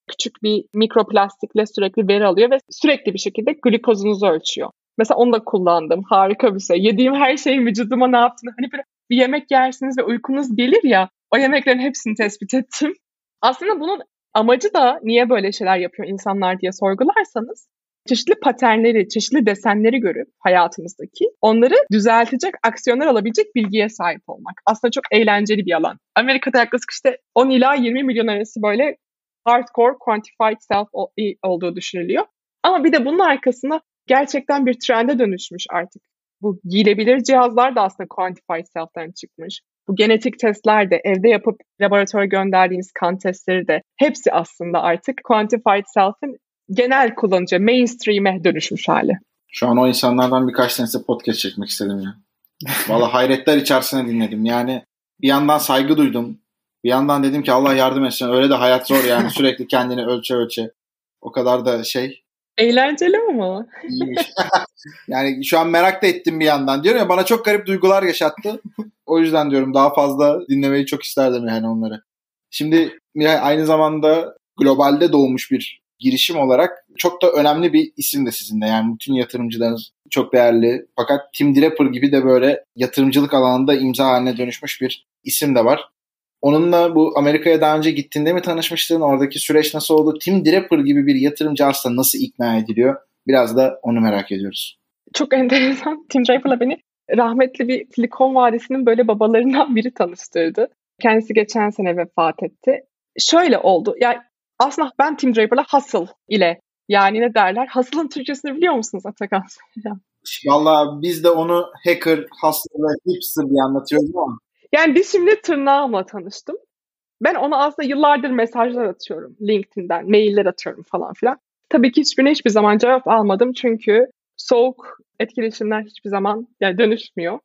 Küçük bir mikroplastikle sürekli veri alıyor ve sürekli bir şekilde glikozunuzu ölçüyor. Mesela onu da kullandım. Harika bir şey. Yediğim her şeyin vücuduma ne yaptığını. Hani böyle bir yemek yersiniz ve uykunuz gelir ya. O yemeklerin hepsini tespit ettim. Aslında bunun amacı da niye böyle şeyler yapıyor insanlar diye sorgularsanız çeşitli paternleri, çeşitli desenleri görüp hayatımızdaki onları düzeltecek aksiyonlar alabilecek bilgiye sahip olmak. Aslında çok eğlenceli bir alan. Amerika'da yaklaşık işte 10 ila 20 milyon arası böyle hardcore quantified self olduğu düşünülüyor. Ama bir de bunun arkasında gerçekten bir trende dönüşmüş artık. Bu giyilebilir cihazlar da aslında quantified self'ten çıkmış. Bu genetik testler de evde yapıp laboratuvara gönderdiğiniz kan testleri de hepsi aslında artık quantified self'in genel kullanıcı, mainstream'e dönüşmüş hali. Şu an o insanlardan birkaç tanesi podcast çekmek istedim ya. Valla hayretler içerisine dinledim. Yani bir yandan saygı duydum. Bir yandan dedim ki Allah yardım etsin. Öyle de hayat zor yani. Sürekli kendini ölçe ölçe. O kadar da şey. Eğlenceli ama. Yani şu an merak da ettim bir yandan. Diyorum ya bana çok garip duygular yaşattı. O yüzden diyorum daha fazla dinlemeyi çok isterdim yani onları. Şimdi Miray aynı zamanda globalde doğmuş bir girişim olarak çok da önemli bir isim de sizin de. Yani bütün yatırımcılarınız çok değerli. Fakat Tim Draper gibi de böyle yatırımcılık alanında imza haline dönüşmüş bir isim de var. Onunla bu Amerika'ya daha önce gittiğinde mi tanışmıştın? Oradaki süreç nasıl oldu? Tim Draper gibi bir yatırımcı aslında nasıl ikna ediliyor? Biraz da onu merak ediyoruz. Çok enteresan. Tim Draper'la beni rahmetli bir Silikon Vadisi'nin böyle babalarından biri tanıştırdı. Kendisi geçen sene vefat etti. Şöyle oldu. Yani aslında ben Tim Draper'la Hustle ile yani ne derler? Hustle'ın Türkçesini biliyor musunuz Atakan? Valla biz de onu hacker, hustle ve hipster diye anlatıyoruz ama. Yani biz şimdi tırnağımla tanıştım. Ben ona aslında yıllardır mesajlar atıyorum. LinkedIn'den, mailler atıyorum falan filan. Tabii ki hiçbirine hiçbir zaman cevap almadım çünkü soğuk etkileşimler hiçbir zaman yani dönüşmüyor.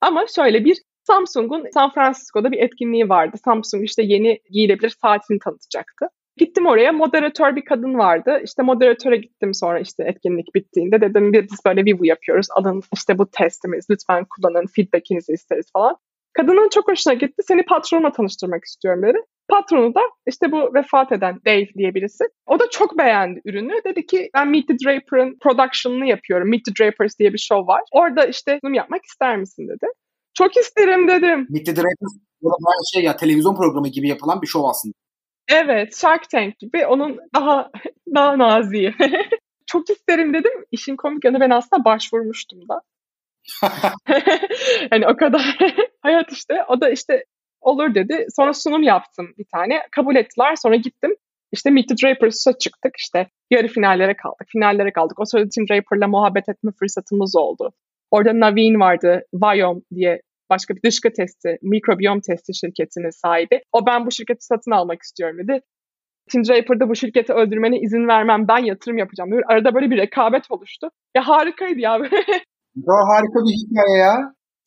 Ama şöyle bir Samsung'un San Francisco'da bir etkinliği vardı. Samsung işte yeni giyilebilir saatini tanıtacaktı. Gittim oraya moderatör bir kadın vardı. İşte moderatöre gittim sonra işte etkinlik bittiğinde dedim biz böyle Vivo yapıyoruz. Alın işte bu testimiz lütfen kullanın feedbackinizi isteriz falan. Kadının çok hoşuna gitti. Seni patronla tanıştırmak istiyorum dedi. Patronu da işte bu vefat eden Dave diye birisi. O da çok beğendi ürünü. Dedi ki ben Meet the Draper'ın production'ını yapıyorum. Meet the Drapers diye bir show var. Orada işte sunum yapmak ister misin dedi. Çok isterim dedim. Meet the Drapers böyle şey ya televizyon programı gibi yapılan bir show aslında. Evet, Shark Tank gibi onun daha daha naziği. Çok isterim dedim. İşin komik yanı ben aslında başvurmuştum da. hani o kadar hayat işte. O da işte olur dedi. Sonra sunum yaptım bir tane. Kabul ettiler. Sonra gittim. İşte Meet the Drapers'a çıktık. İşte yarı finallere kaldık. Finallere kaldık. O sırada Tim Draper'la muhabbet etme fırsatımız oldu. Orada Naveen vardı. Viome diye başka bir dışkı testi, mikrobiyom testi şirketinin sahibi. O ben bu şirketi satın almak istiyorum dedi. Tim Draper'da bu şirketi öldürmene izin vermem ben yatırım yapacağım. Böyle arada böyle bir rekabet oluştu. Ya harikaydı ya. ya harika bir hikaye ya.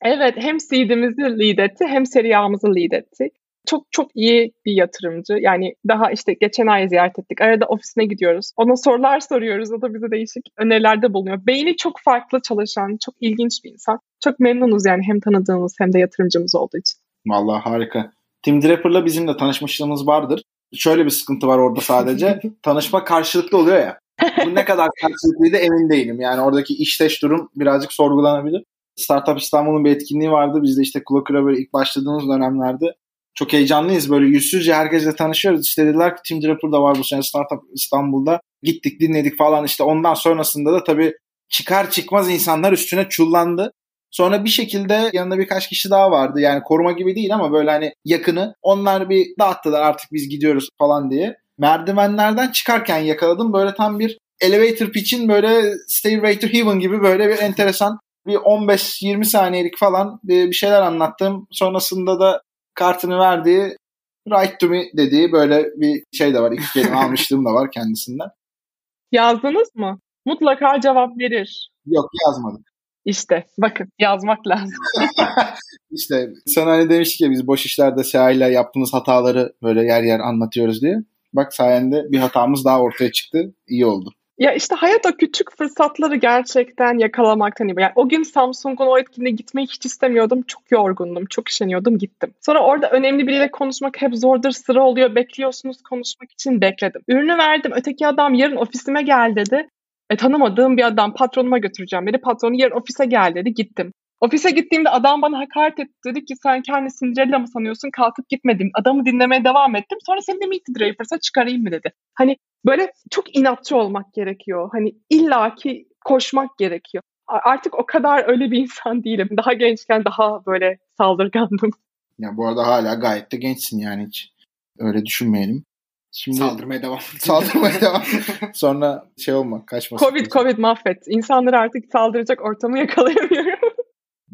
Evet hem seed'imizi lead etti hem seriyamızı lead etti. Çok çok iyi bir yatırımcı. Yani daha işte geçen ay ziyaret ettik. Arada ofisine gidiyoruz. Ona sorular soruyoruz. O da bize değişik önerilerde bulunuyor. Beyni çok farklı çalışan, çok ilginç bir insan. Çok memnunuz yani hem tanıdığımız hem de yatırımcımız olduğu için. Vallahi harika. Tim Draper'la bizim de tanışmışlığımız vardır. Şöyle bir sıkıntı var orada sadece. Tanışma karşılıklı oluyor ya. Bu ne kadar karşılıklıydı emin değilim. Yani oradaki işteş durum birazcık sorgulanabilir. Startup İstanbul'un bir etkinliği vardı. Biz de işte Clocker'a böyle ilk başladığımız dönemlerde çok heyecanlıyız. Böyle yüzsüzce herkesle tanışıyoruz. İşte dediler ki Tim Draper da var bu sene Startup İstanbul'da. Gittik dinledik falan işte ondan sonrasında da tabii çıkar çıkmaz insanlar üstüne çullandı. Sonra bir şekilde yanında birkaç kişi daha vardı. Yani koruma gibi değil ama böyle hani yakını. Onlar bir dağıttılar artık biz gidiyoruz falan diye. Merdivenlerden çıkarken yakaladım. Böyle tam bir elevator pitch'in böyle Stairway to Heaven gibi böyle bir enteresan bir 15-20 saniyelik falan bir şeyler anlattım. Sonrasında da kartını verdiği right to me dediği böyle bir şey de var. İki kelime almışlığım da var kendisinden. Yazdınız mı? Mutlaka cevap verir. Yok yazmadık. İşte bakın yazmak lazım. İşte sen hani demiştik ya biz boş işlerde Seha'yla yaptığımız hataları böyle yer yer anlatıyoruz diye. Bak sayende bir hatamız daha ortaya çıktı. İyi oldu. Ya işte hayat o küçük fırsatları gerçekten yakalamaktan iyi. Yani o gün Samsung'un o etkinliğe gitmeyi hiç istemiyordum. Çok yorgundum, çok işeniyordum, gittim. Sonra orada önemli biriyle konuşmak hep zordur, sıra oluyor. Bekliyorsunuz konuşmak için bekledim. Ürünü verdim. Öteki adam yarın ofisime gel dedi. E, tanımadığım bir adam patronuma götüreceğim dedi. Patronu yarın ofise gel dedi. Gittim. Ofise gittiğimde adam bana hakaret etti. Dedi ki sen kendini Cinderella mı sanıyorsun? Kalkıp gitmedim. Adamı dinlemeye devam ettim. Sonra seni de Meet Drapers'a çıkarayım mı dedi. Hani böyle çok inatçı olmak gerekiyor. Hani illaki koşmak gerekiyor. Artık o kadar öyle bir insan değilim. Daha gençken daha böyle saldırgandım. Ya bu arada hala gayet de gençsin yani hiç. Öyle düşünmeyelim. Şimdi saldırmaya devam. Saldırmaya devam. Sonra şey olma, kaçma. Covid Covid mahvet. İnsanları artık saldıracak ortamı yakalayamıyorum.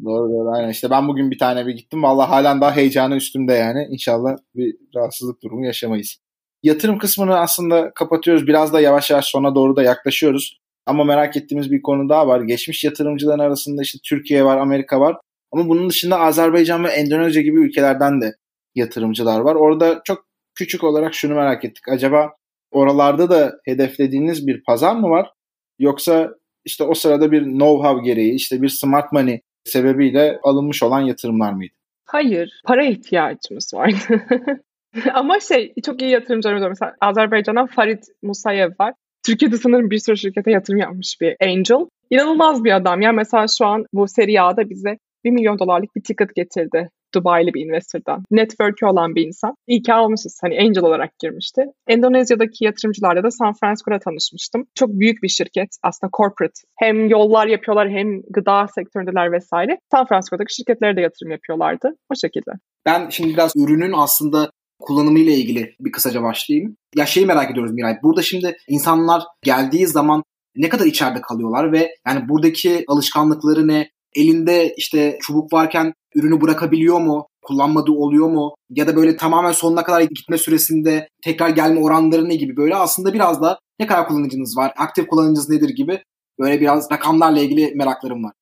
Doğru doğru aynen işte ben bugün bir tane bir gittim. Valla halen daha heyecanı üstümde yani. İnşallah bir rahatsızlık durumu yaşamayız. Yatırım kısmını aslında kapatıyoruz. Biraz da yavaş yavaş sona doğru da yaklaşıyoruz. Ama merak ettiğimiz bir konu daha var. Geçmiş yatırımcıların arasında işte Türkiye var, Amerika var. Ama bunun dışında Azerbaycan ve Endonezya gibi ülkelerden de yatırımcılar var. Orada çok küçük olarak şunu merak ettik. Acaba oralarda da hedeflediğiniz bir pazar mı var? Yoksa işte o sırada bir know-how gereği, işte bir smart money sebebiyle alınmış olan yatırımlar mıydı? Hayır, para ihtiyacımız vardı. Ama şey çok iyi yatırımcılarımız var. Mesela Azerbaycan'dan Farid Musayev var. Türkiye'de sanırım bir sürü şirkete yatırım yapmış bir angel. İnanılmaz bir adam. Yani mesela şu an bu seri A'da bize 1 milyon dolarlık bir ticket getirdi Dubai'li bir investor'dan. Network'ü olan bir insan. İyi ki almışız. Hani angel olarak girmişti. Endonezya'daki yatırımcılarla da San Francisco'da tanışmıştım. Çok büyük bir şirket. Aslında corporate. Hem yollar yapıyorlar hem gıda sektöründeler vesaire. San Francisco'daki şirketlere de yatırım yapıyorlardı. O şekilde. Ben şimdi biraz ürünün aslında kullanımıyla ilgili bir kısaca başlayayım. Ya şeyi merak ediyoruz Miray. Burada şimdi insanlar geldiği zaman ne kadar içeride kalıyorlar ve yani buradaki alışkanlıkları ne? Elinde işte çubuk varken ürünü bırakabiliyor mu? kullanmadığı oluyor mu? Ya da böyle tamamen sonuna kadar gitme süresinde tekrar gelme oranları ne gibi? Böyle aslında biraz da ne kadar kullanıcınız var, aktif kullanıcınız nedir gibi böyle biraz rakamlarla ilgili meraklarım var.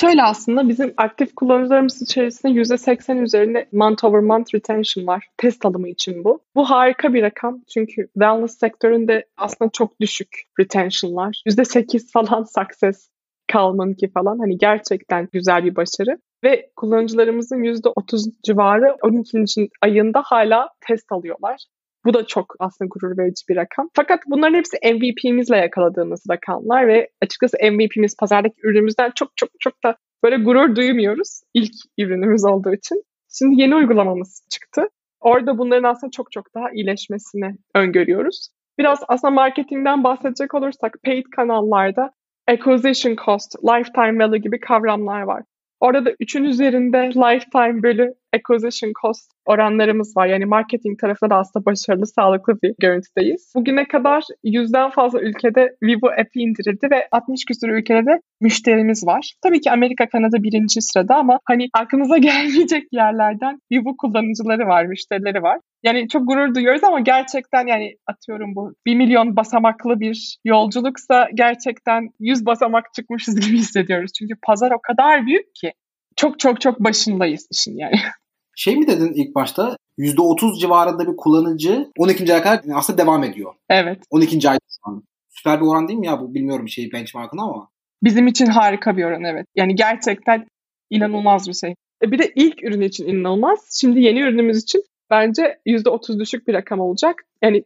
Şöyle aslında bizim aktif kullanıcılarımız içerisinde %80 üzerinde month over month retention var. Test alımı için bu. Bu harika bir rakam çünkü wellness sektöründe aslında çok düşük retention'lar. %8 falan success kalmanın ki falan hani gerçekten güzel bir başarı. Ve kullanıcılarımızın %30 civarı 12. ayında hala test alıyorlar. Bu da çok aslında gurur verici bir rakam. Fakat bunların hepsi MVP'mizle yakaladığımız rakamlar ve açıkçası MVP'miz pazardaki ürünümüzden çok çok çok da böyle gurur duymuyoruz ilk ürünümüz olduğu için. Şimdi yeni uygulamamız çıktı. Orada bunların aslında çok çok daha iyileşmesini öngörüyoruz. Biraz aslında marketingden bahsedecek olursak paid kanallarda acquisition cost, lifetime value gibi kavramlar var. Orada da üçün üzerinde lifetime bölü acquisition cost oranlarımız var. Yani marketing tarafında da aslında başarılı, sağlıklı bir görüntüdeyiz. Bugüne kadar yüzden fazla ülkede Vivo app'i indirildi ve 60 küsur ülkede de müşterimiz var. Tabii ki Amerika, Kanada birinci sırada ama hani aklınıza gelmeyecek yerlerden Vivo kullanıcıları var, müşterileri var. Yani çok gurur duyuyoruz ama gerçekten yani atıyorum bu 1 milyon basamaklı bir yolculuksa gerçekten 100 basamak çıkmışız gibi hissediyoruz. Çünkü pazar o kadar büyük ki çok çok çok başındayız işin yani. Şey mi dedin ilk başta? %30 civarında bir kullanıcı 12. aya kadar aslında devam ediyor. Evet. 12. ay Süper bir oran değil mi ya bu? Bilmiyorum bir şeyi benchmark'ını ama. Bizim için harika bir oran evet. Yani gerçekten inanılmaz bir şey. E bir de ilk ürün için inanılmaz. Şimdi yeni ürünümüz için bence %30 düşük bir rakam olacak. Yani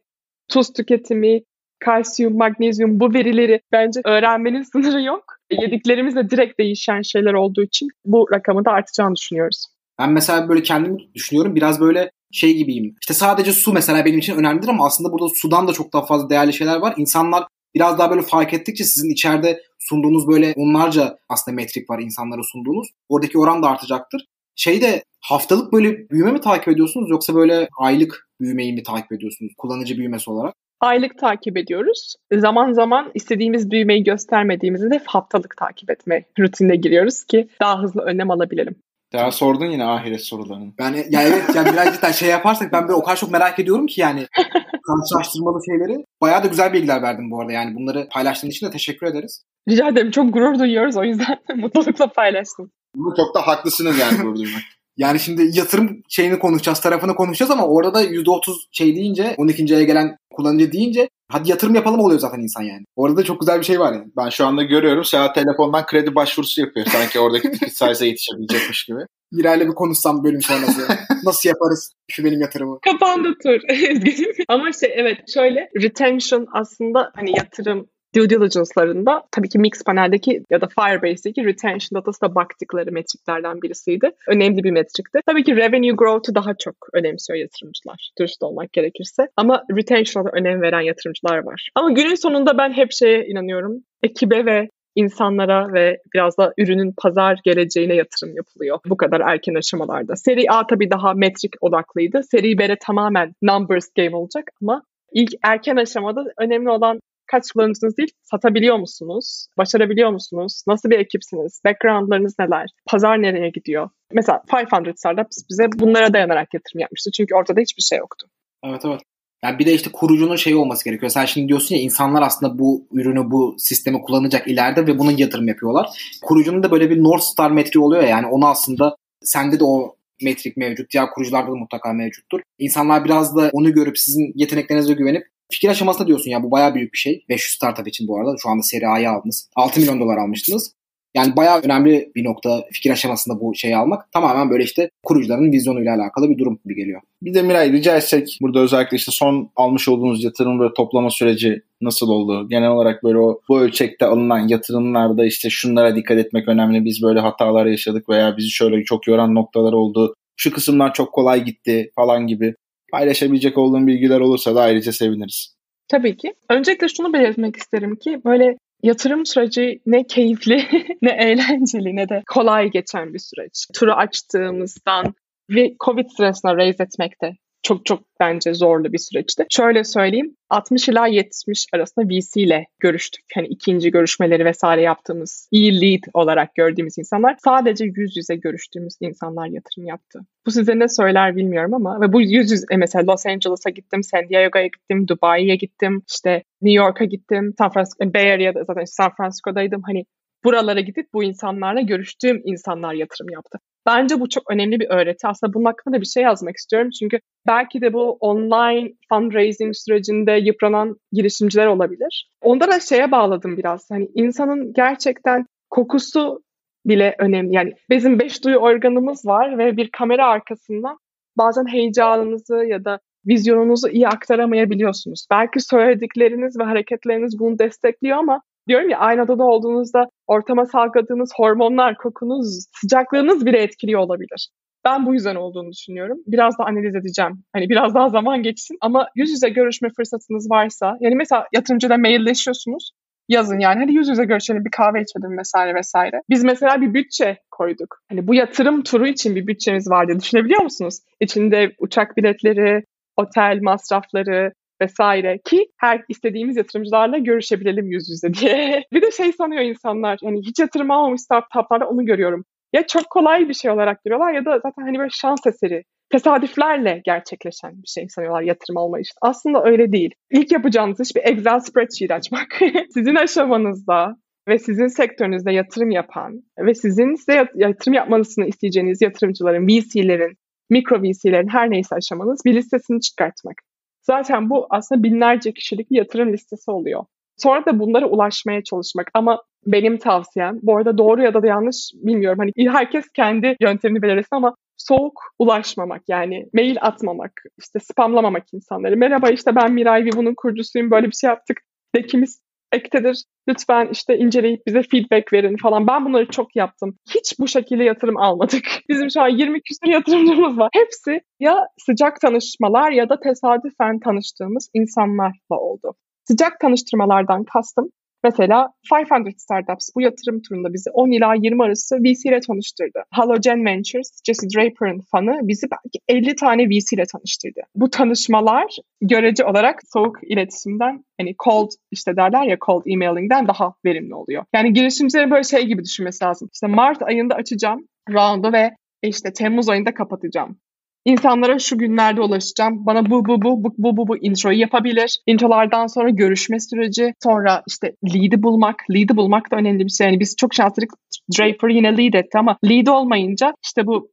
tuz tüketimi, kalsiyum, magnezyum bu verileri bence öğrenmenin sınırı yok. Yediklerimizle direkt değişen şeyler olduğu için bu rakamı da artacağını düşünüyoruz. Ben mesela böyle kendimi düşünüyorum biraz böyle şey gibiyim. İşte sadece su mesela benim için önemlidir ama aslında burada sudan da çok daha fazla değerli şeyler var. İnsanlar biraz daha böyle fark ettikçe sizin içeride sunduğunuz böyle onlarca aslında metrik var insanlara sunduğunuz. Oradaki oran da artacaktır. Şeyde haftalık böyle büyüme mi takip ediyorsunuz yoksa böyle aylık büyümeyi mi takip ediyorsunuz kullanıcı büyümesi olarak? Aylık takip ediyoruz. Zaman zaman istediğimiz büyümeyi göstermediğimizde de haftalık takip etme rutinine giriyoruz ki daha hızlı önlem alabilelim. Daha sordun yine ahiret sorularını. Ben ya evet ya biraz cidden şey yaparsak ben böyle o kadar çok merak ediyorum ki yani karşılaştırmalı şeyleri. Bayağı da güzel bilgiler verdim bu arada yani bunları paylaştığın için de teşekkür ederiz. Rica ederim çok gurur duyuyoruz o yüzden mutlulukla paylaştım. Bunu çok da haklısınız yani gurur duymak. Yani şimdi yatırım şeyini konuşacağız, tarafını konuşacağız ama orada da %30 şey deyince, 12. aya gelen kullanıcı deyince hadi yatırım yapalım oluyor zaten insan yani. Orada da çok güzel bir şey var yani. Ben şu anda görüyorum Seyahat telefondan kredi başvurusu yapıyor. Sanki oradaki ticket size'a yetişebilecekmiş gibi. Miray'la bir konuşsam bölüm sonrası. Nasıl yaparız şu benim yatırımı? Kapandı tur. Ama şey evet şöyle retention aslında hani yatırım due diligence'larında tabii ki Mixpanel'deki ya da Firebase'deki retention datası da baktıkları metriklerden birisiydi. Önemli bir metrikti. Tabii ki revenue growth'u daha çok önemsiyor yatırımcılar. Dürüst olmak gerekirse. Ama retention'a da önem veren yatırımcılar var. Ama günün sonunda ben hep şeye inanıyorum. Ekibe ve insanlara ve biraz da ürünün pazar geleceğine yatırım yapılıyor bu kadar erken aşamalarda. Seri A tabii daha metrik odaklıydı. Seri B'de tamamen numbers game olacak ama ilk erken aşamada önemli olan kaç kullanıcınız değil, satabiliyor musunuz? Başarabiliyor musunuz? Nasıl bir ekipsiniz? Backgroundlarınız neler? Pazar nereye gidiyor? Mesela 500 Startups bize bunlara dayanarak yatırım yapmıştı. Çünkü ortada hiçbir şey yoktu. Evet evet. Yani bir de işte kurucunun şeyi olması gerekiyor. Sen şimdi diyorsun ya insanlar aslında bu ürünü, bu sistemi kullanacak ileride ve buna yatırım yapıyorlar. Kurucunun da böyle bir North Star metriği oluyor ya yani onu aslında sende de o metrik mevcut. Diğer kurucularda da mutlaka mevcuttur. İnsanlar biraz da onu görüp sizin yeteneklerinize güvenip fikir aşamasında diyorsun ya bu baya büyük bir şey. 500 startup için bu arada. Şu anda seri A'yı aldınız. 6 milyon dolar almıştınız. Yani bayağı önemli bir nokta fikir aşamasında bu şeyi almak. Tamamen böyle işte kurucuların vizyonuyla alakalı bir durum gibi geliyor. Bir de Miray rica etsek burada özellikle işte son almış olduğunuz yatırım ve toplama süreci nasıl oldu? Genel olarak böyle o bu ölçekte alınan yatırımlarda işte şunlara dikkat etmek önemli. Biz böyle hatalar yaşadık veya bizi şöyle çok yoran noktalar oldu. Şu kısımlar çok kolay gitti falan gibi paylaşabilecek olduğum bilgiler olursa da ayrıca seviniriz. Tabii ki. Öncelikle şunu belirtmek isterim ki böyle yatırım süreci ne keyifli, ne eğlenceli, ne de kolay geçen bir süreç. Turu açtığımızdan ve Covid sırasında raise etmek de çok çok bence zorlu bir süreçti. Şöyle söyleyeyim 60 ila 70 arasında VC ile görüştük. Hani ikinci görüşmeleri vesaire yaptığımız iyi lead olarak gördüğümüz insanlar sadece yüz yüze görüştüğümüz insanlar yatırım yaptı. Bu size ne söyler bilmiyorum ama ve bu yüz yüze mesela Los Angeles'a gittim, San Diego'ya gittim, Dubai'ye gittim, işte New York'a gittim, San Francisco, Bay Area'da zaten San Francisco'daydım. Hani buralara gidip bu insanlarla görüştüğüm insanlar yatırım yaptı. Bence bu çok önemli bir öğreti. Aslında bunun hakkında bir şey yazmak istiyorum. Çünkü belki de bu online fundraising sürecinde yıpranan girişimciler olabilir. Onda da şeye bağladım biraz. Hani insanın gerçekten kokusu bile önemli. Yani bizim beş duyu organımız var ve bir kamera arkasında bazen heyecanınızı ya da vizyonunuzu iyi aktaramayabiliyorsunuz. Belki söyledikleriniz ve hareketleriniz bunu destekliyor ama diyorum ya aynı odada olduğunuzda ortama salgıladığınız hormonlar, kokunuz, sıcaklığınız bile etkiliyor olabilir. Ben bu yüzden olduğunu düşünüyorum. Biraz da analiz edeceğim. Hani biraz daha zaman geçsin ama yüz yüze görüşme fırsatınız varsa yani mesela yatırımcıyla mailleşiyorsunuz yazın yani hadi yüz yüze görüşelim bir kahve içelim vesaire vesaire. Biz mesela bir bütçe koyduk. Hani bu yatırım turu için bir bütçemiz vardı. Düşünebiliyor musunuz? İçinde uçak biletleri, otel masrafları, vesaire ki her istediğimiz yatırımcılarla görüşebilelim yüz yüze diye. bir de şey sanıyor insanlar hani hiç yatırım almamış startuplarda onu görüyorum. Ya çok kolay bir şey olarak görüyorlar ya da zaten hani böyle şans eseri tesadüflerle gerçekleşen bir şey sanıyorlar yatırım alma işte. Aslında öyle değil. İlk yapacağınız iş bir Excel spreadsheet açmak. sizin aşamanızda ve sizin sektörünüzde yatırım yapan ve sizin size yatırım yapmanızını isteyeceğiniz yatırımcıların, VC'lerin, mikro VC'lerin her neyse aşamanız bir listesini çıkartmak. Zaten bu aslında binlerce kişilik bir yatırım listesi oluyor. Sonra da bunlara ulaşmaya çalışmak. Ama benim tavsiyem, bu arada doğru ya da yanlış bilmiyorum. Hani herkes kendi yöntemini belirlesin ama soğuk ulaşmamak yani mail atmamak, işte spamlamamak insanları. Merhaba işte ben Miray bunun kurucusuyum böyle bir şey yaptık. Dekimiz ektedir. Lütfen işte inceleyip bize feedback verin falan. Ben bunları çok yaptım. Hiç bu şekilde yatırım almadık. Bizim şu an 20 küsur yatırımcımız var. Hepsi ya sıcak tanışmalar ya da tesadüfen tanıştığımız insanlarla oldu. Sıcak tanıştırmalardan kastım Mesela 500 Startups bu yatırım turunda bizi 10 ila 20 arası VC ile tanıştırdı. Halogen Ventures, Jesse Draper'ın fanı bizi belki 50 tane VC ile tanıştırdı. Bu tanışmalar görece olarak soğuk iletişimden hani cold işte derler ya cold emailing'den daha verimli oluyor. Yani girişimcilerin böyle şey gibi düşünmesi lazım. İşte Mart ayında açacağım round'u ve işte Temmuz ayında kapatacağım. İnsanlara şu günlerde ulaşacağım. Bana bu bu bu bu bu bu, bu introyu yapabilir. Introlardan sonra görüşme süreci, sonra işte lead'i bulmak. Lead'i bulmak da önemli bir şey. Yani biz çok şanslıydık. Draper yine lead etti ama lead olmayınca işte bu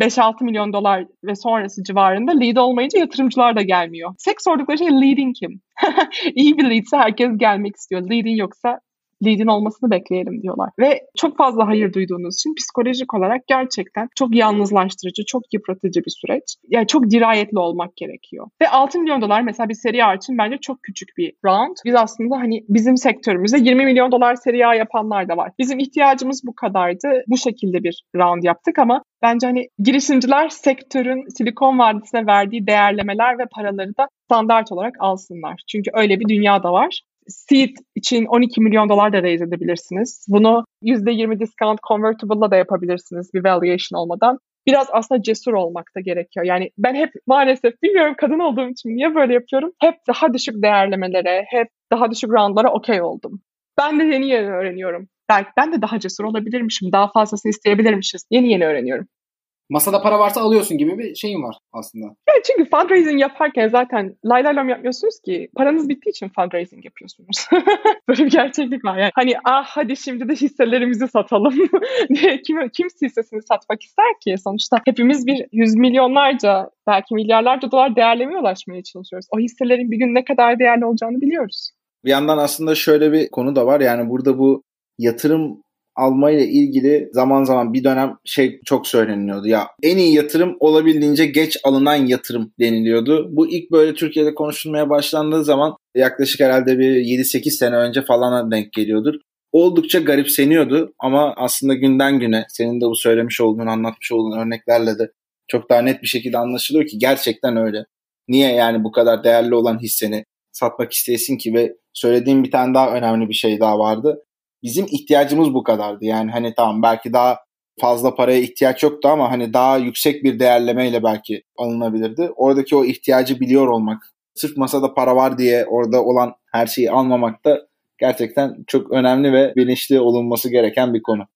5-6 milyon dolar ve sonrası civarında lead olmayınca yatırımcılar da gelmiyor. Tek sordukları şey leading kim? İyi bir leadse herkes gelmek istiyor. Leading yoksa lead'in olmasını bekleyelim diyorlar. Ve çok fazla hayır duyduğunuz için psikolojik olarak gerçekten çok yalnızlaştırıcı, çok yıpratıcı bir süreç. Yani çok dirayetli olmak gerekiyor. Ve 6 milyon dolar mesela bir seri A için bence çok küçük bir round. Biz aslında hani bizim sektörümüzde 20 milyon dolar seri A yapanlar da var. Bizim ihtiyacımız bu kadardı. Bu şekilde bir round yaptık ama bence hani girişimciler sektörün Silikon Vadisi'ne verdiği değerlemeler ve paraları da standart olarak alsınlar. Çünkü öyle bir dünya da var. Seed için 12 milyon dolar da raise edebilirsiniz. Bunu %20 discount convertible'la da yapabilirsiniz bir valuation olmadan. Biraz aslında cesur olmak da gerekiyor. Yani ben hep maalesef bilmiyorum kadın olduğum için niye böyle yapıyorum. Hep daha düşük değerlemelere, hep daha düşük roundlara okey oldum. Ben de yeni yeni öğreniyorum. Belki ben de daha cesur olabilirmişim. Daha fazlasını isteyebilirmişiz. Yeni yeni öğreniyorum masada para varsa alıyorsun gibi bir şeyin var aslında. Evet çünkü fundraising yaparken zaten lay lay yapmıyorsunuz ki. Paranız bittiği için fundraising yapıyorsunuz. Böyle bir gerçeklik var. Yani hani ah hadi şimdi de hisselerimizi satalım diye kim, kim hissesini satmak ister ki? Sonuçta hepimiz bir yüz milyonlarca belki milyarlarca dolar değerlemeye ulaşmaya çalışıyoruz. O hisselerin bir gün ne kadar değerli olacağını biliyoruz. Bir yandan aslında şöyle bir konu da var. Yani burada bu yatırım almayla ilgili zaman zaman bir dönem şey çok söyleniliyordu. Ya en iyi yatırım olabildiğince geç alınan yatırım deniliyordu. Bu ilk böyle Türkiye'de konuşulmaya başlandığı zaman yaklaşık herhalde bir 7-8 sene önce falana denk geliyordur. Oldukça garipseniyordu ama aslında günden güne senin de bu söylemiş olduğun, anlatmış olduğun örneklerle de çok daha net bir şekilde anlaşılıyor ki gerçekten öyle. Niye yani bu kadar değerli olan hisseni satmak isteyesin ki ve söylediğim bir tane daha önemli bir şey daha vardı bizim ihtiyacımız bu kadardı. Yani hani tamam belki daha fazla paraya ihtiyaç yoktu ama hani daha yüksek bir değerlemeyle belki alınabilirdi. Oradaki o ihtiyacı biliyor olmak, sırf masada para var diye orada olan her şeyi almamak da gerçekten çok önemli ve bilinçli olunması gereken bir konu.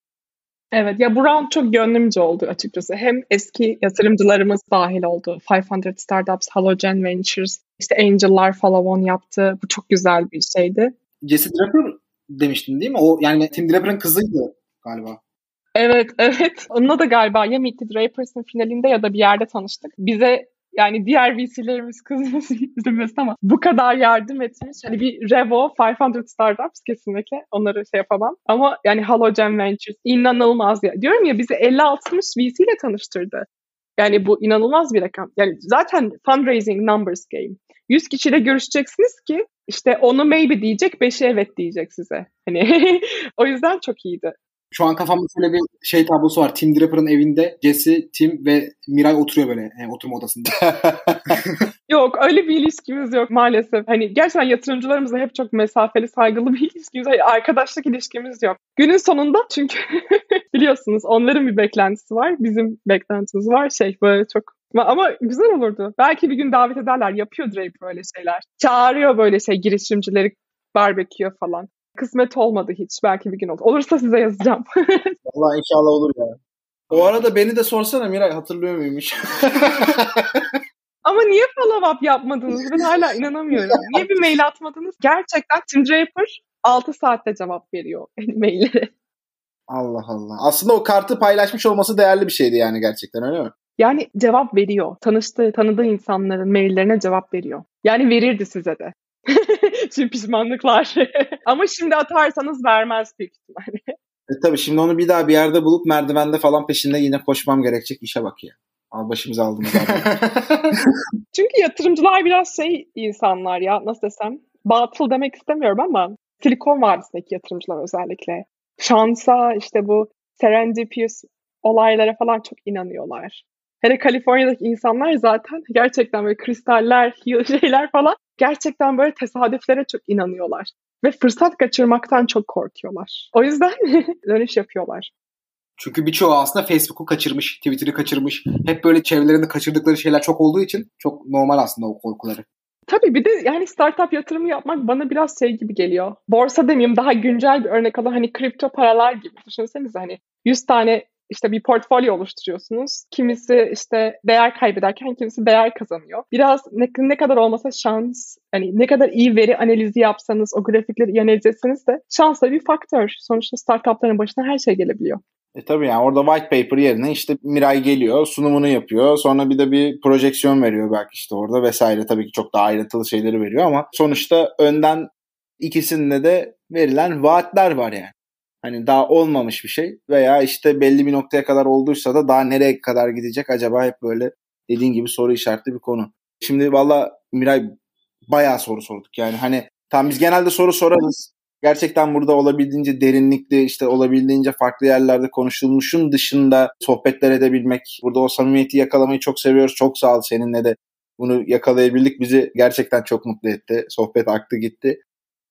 Evet ya bu round çok gönlümce oldu açıkçası. Hem eski yatırımcılarımız dahil oldu. 500 Startups, Halogen Ventures, işte Angel'lar follow on yaptı. Bu çok güzel bir şeydi. Jesse Draper demiştin değil mi? O yani Tim Draper'ın kızıydı galiba. Evet, evet. Onunla da galiba ya the Drapers'ın finalinde ya da bir yerde tanıştık. Bize yani diğer VC'lerimiz kızmasın üzülmesin ama bu kadar yardım etmiş. Hani bir Revo 500 Startups kesinlikle onları şey yapamam. Ama yani Halogen Ventures inanılmaz ya. Diyorum ya bizi 50-60 VC ile tanıştırdı. Yani bu inanılmaz bir rakam. Yani zaten fundraising numbers game. 100 kişiyle görüşeceksiniz ki işte onu maybe diyecek, 5'i evet diyecek size. Hani o yüzden çok iyiydi. Şu an kafamda şöyle bir şey tablosu var. Tim Draper'ın evinde Jesse, Tim ve Miray oturuyor böyle yani oturma odasında. yok öyle bir ilişkimiz yok maalesef. Hani gerçekten yatırımcılarımızla hep çok mesafeli, saygılı bir ilişkimiz. Hani arkadaşlık ilişkimiz yok. Günün sonunda çünkü biliyorsunuz onların bir beklentisi var. Bizim beklentimiz var. Şey böyle çok ama güzel olurdu. Belki bir gün davet ederler. Yapıyor Draper böyle şeyler. Çağırıyor böyle şey girişimcileri barbeküye falan. Kısmet olmadı hiç. Belki bir gün olur. Olursa size yazacağım. Allah inşallah olur ya. O arada beni de sorsana Miray hatırlıyor muymuş? Ama niye follow up yapmadınız? Ben hala inanamıyorum. Niye bir mail atmadınız? Gerçekten Tim Draper 6 saatte cevap veriyor maillere. Allah Allah. Aslında o kartı paylaşmış olması değerli bir şeydi yani gerçekten öyle mi? Yani cevap veriyor. Tanıştığı, tanıdığı insanların maillerine cevap veriyor. Yani verirdi size de. Şimdi pişmanlıklar. Ama şimdi atarsanız vermez büyük ihtimalle. E tabii şimdi onu bir daha bir yerde bulup merdivende falan peşinde yine koşmam gerekecek işe bak ya. Al başımızı aldınız Çünkü yatırımcılar biraz şey insanlar ya nasıl desem batıl demek istemiyorum ama Silikon Vadisi'ndeki yatırımcılar özellikle şansa işte bu serendipitous olaylara falan çok inanıyorlar. Hele Kaliforniya'daki insanlar zaten gerçekten böyle kristaller, şeyler falan gerçekten böyle tesadüflere çok inanıyorlar. Ve fırsat kaçırmaktan çok korkuyorlar. O yüzden dönüş yapıyorlar. Çünkü birçoğu aslında Facebook'u kaçırmış, Twitter'ı kaçırmış. Hep böyle çevrelerinde kaçırdıkları şeyler çok olduğu için çok normal aslında o korkuları. Tabii bir de yani startup yatırımı yapmak bana biraz şey gibi geliyor. Borsa demeyeyim daha güncel bir örnek olan hani kripto paralar gibi. Düşünsenize hani 100 tane işte bir portfolyo oluşturuyorsunuz. Kimisi işte değer kaybederken kimisi değer kazanıyor. Biraz ne, ne kadar olmasa şans, hani ne kadar iyi veri analizi yapsanız, o grafikleri iyi analiz etseniz de şans da bir faktör. Sonuçta startupların başına her şey gelebiliyor. E tabii yani orada white paper yerine işte Miray geliyor, sunumunu yapıyor. Sonra bir de bir projeksiyon veriyor belki işte orada vesaire. Tabii ki çok daha ayrıntılı şeyleri veriyor ama sonuçta önden ikisinde de verilen vaatler var yani. Hani daha olmamış bir şey veya işte belli bir noktaya kadar olduysa da daha nereye kadar gidecek acaba hep böyle dediğin gibi soru işaretli bir konu. Şimdi valla Miray bayağı soru sorduk yani hani tam biz genelde soru sorarız. Gerçekten burada olabildiğince derinlikli işte olabildiğince farklı yerlerde konuşulmuşun dışında sohbetler edebilmek. Burada o samimiyeti yakalamayı çok seviyoruz. Çok sağ ol seninle de bunu yakalayabildik. Bizi gerçekten çok mutlu etti. Sohbet aktı gitti.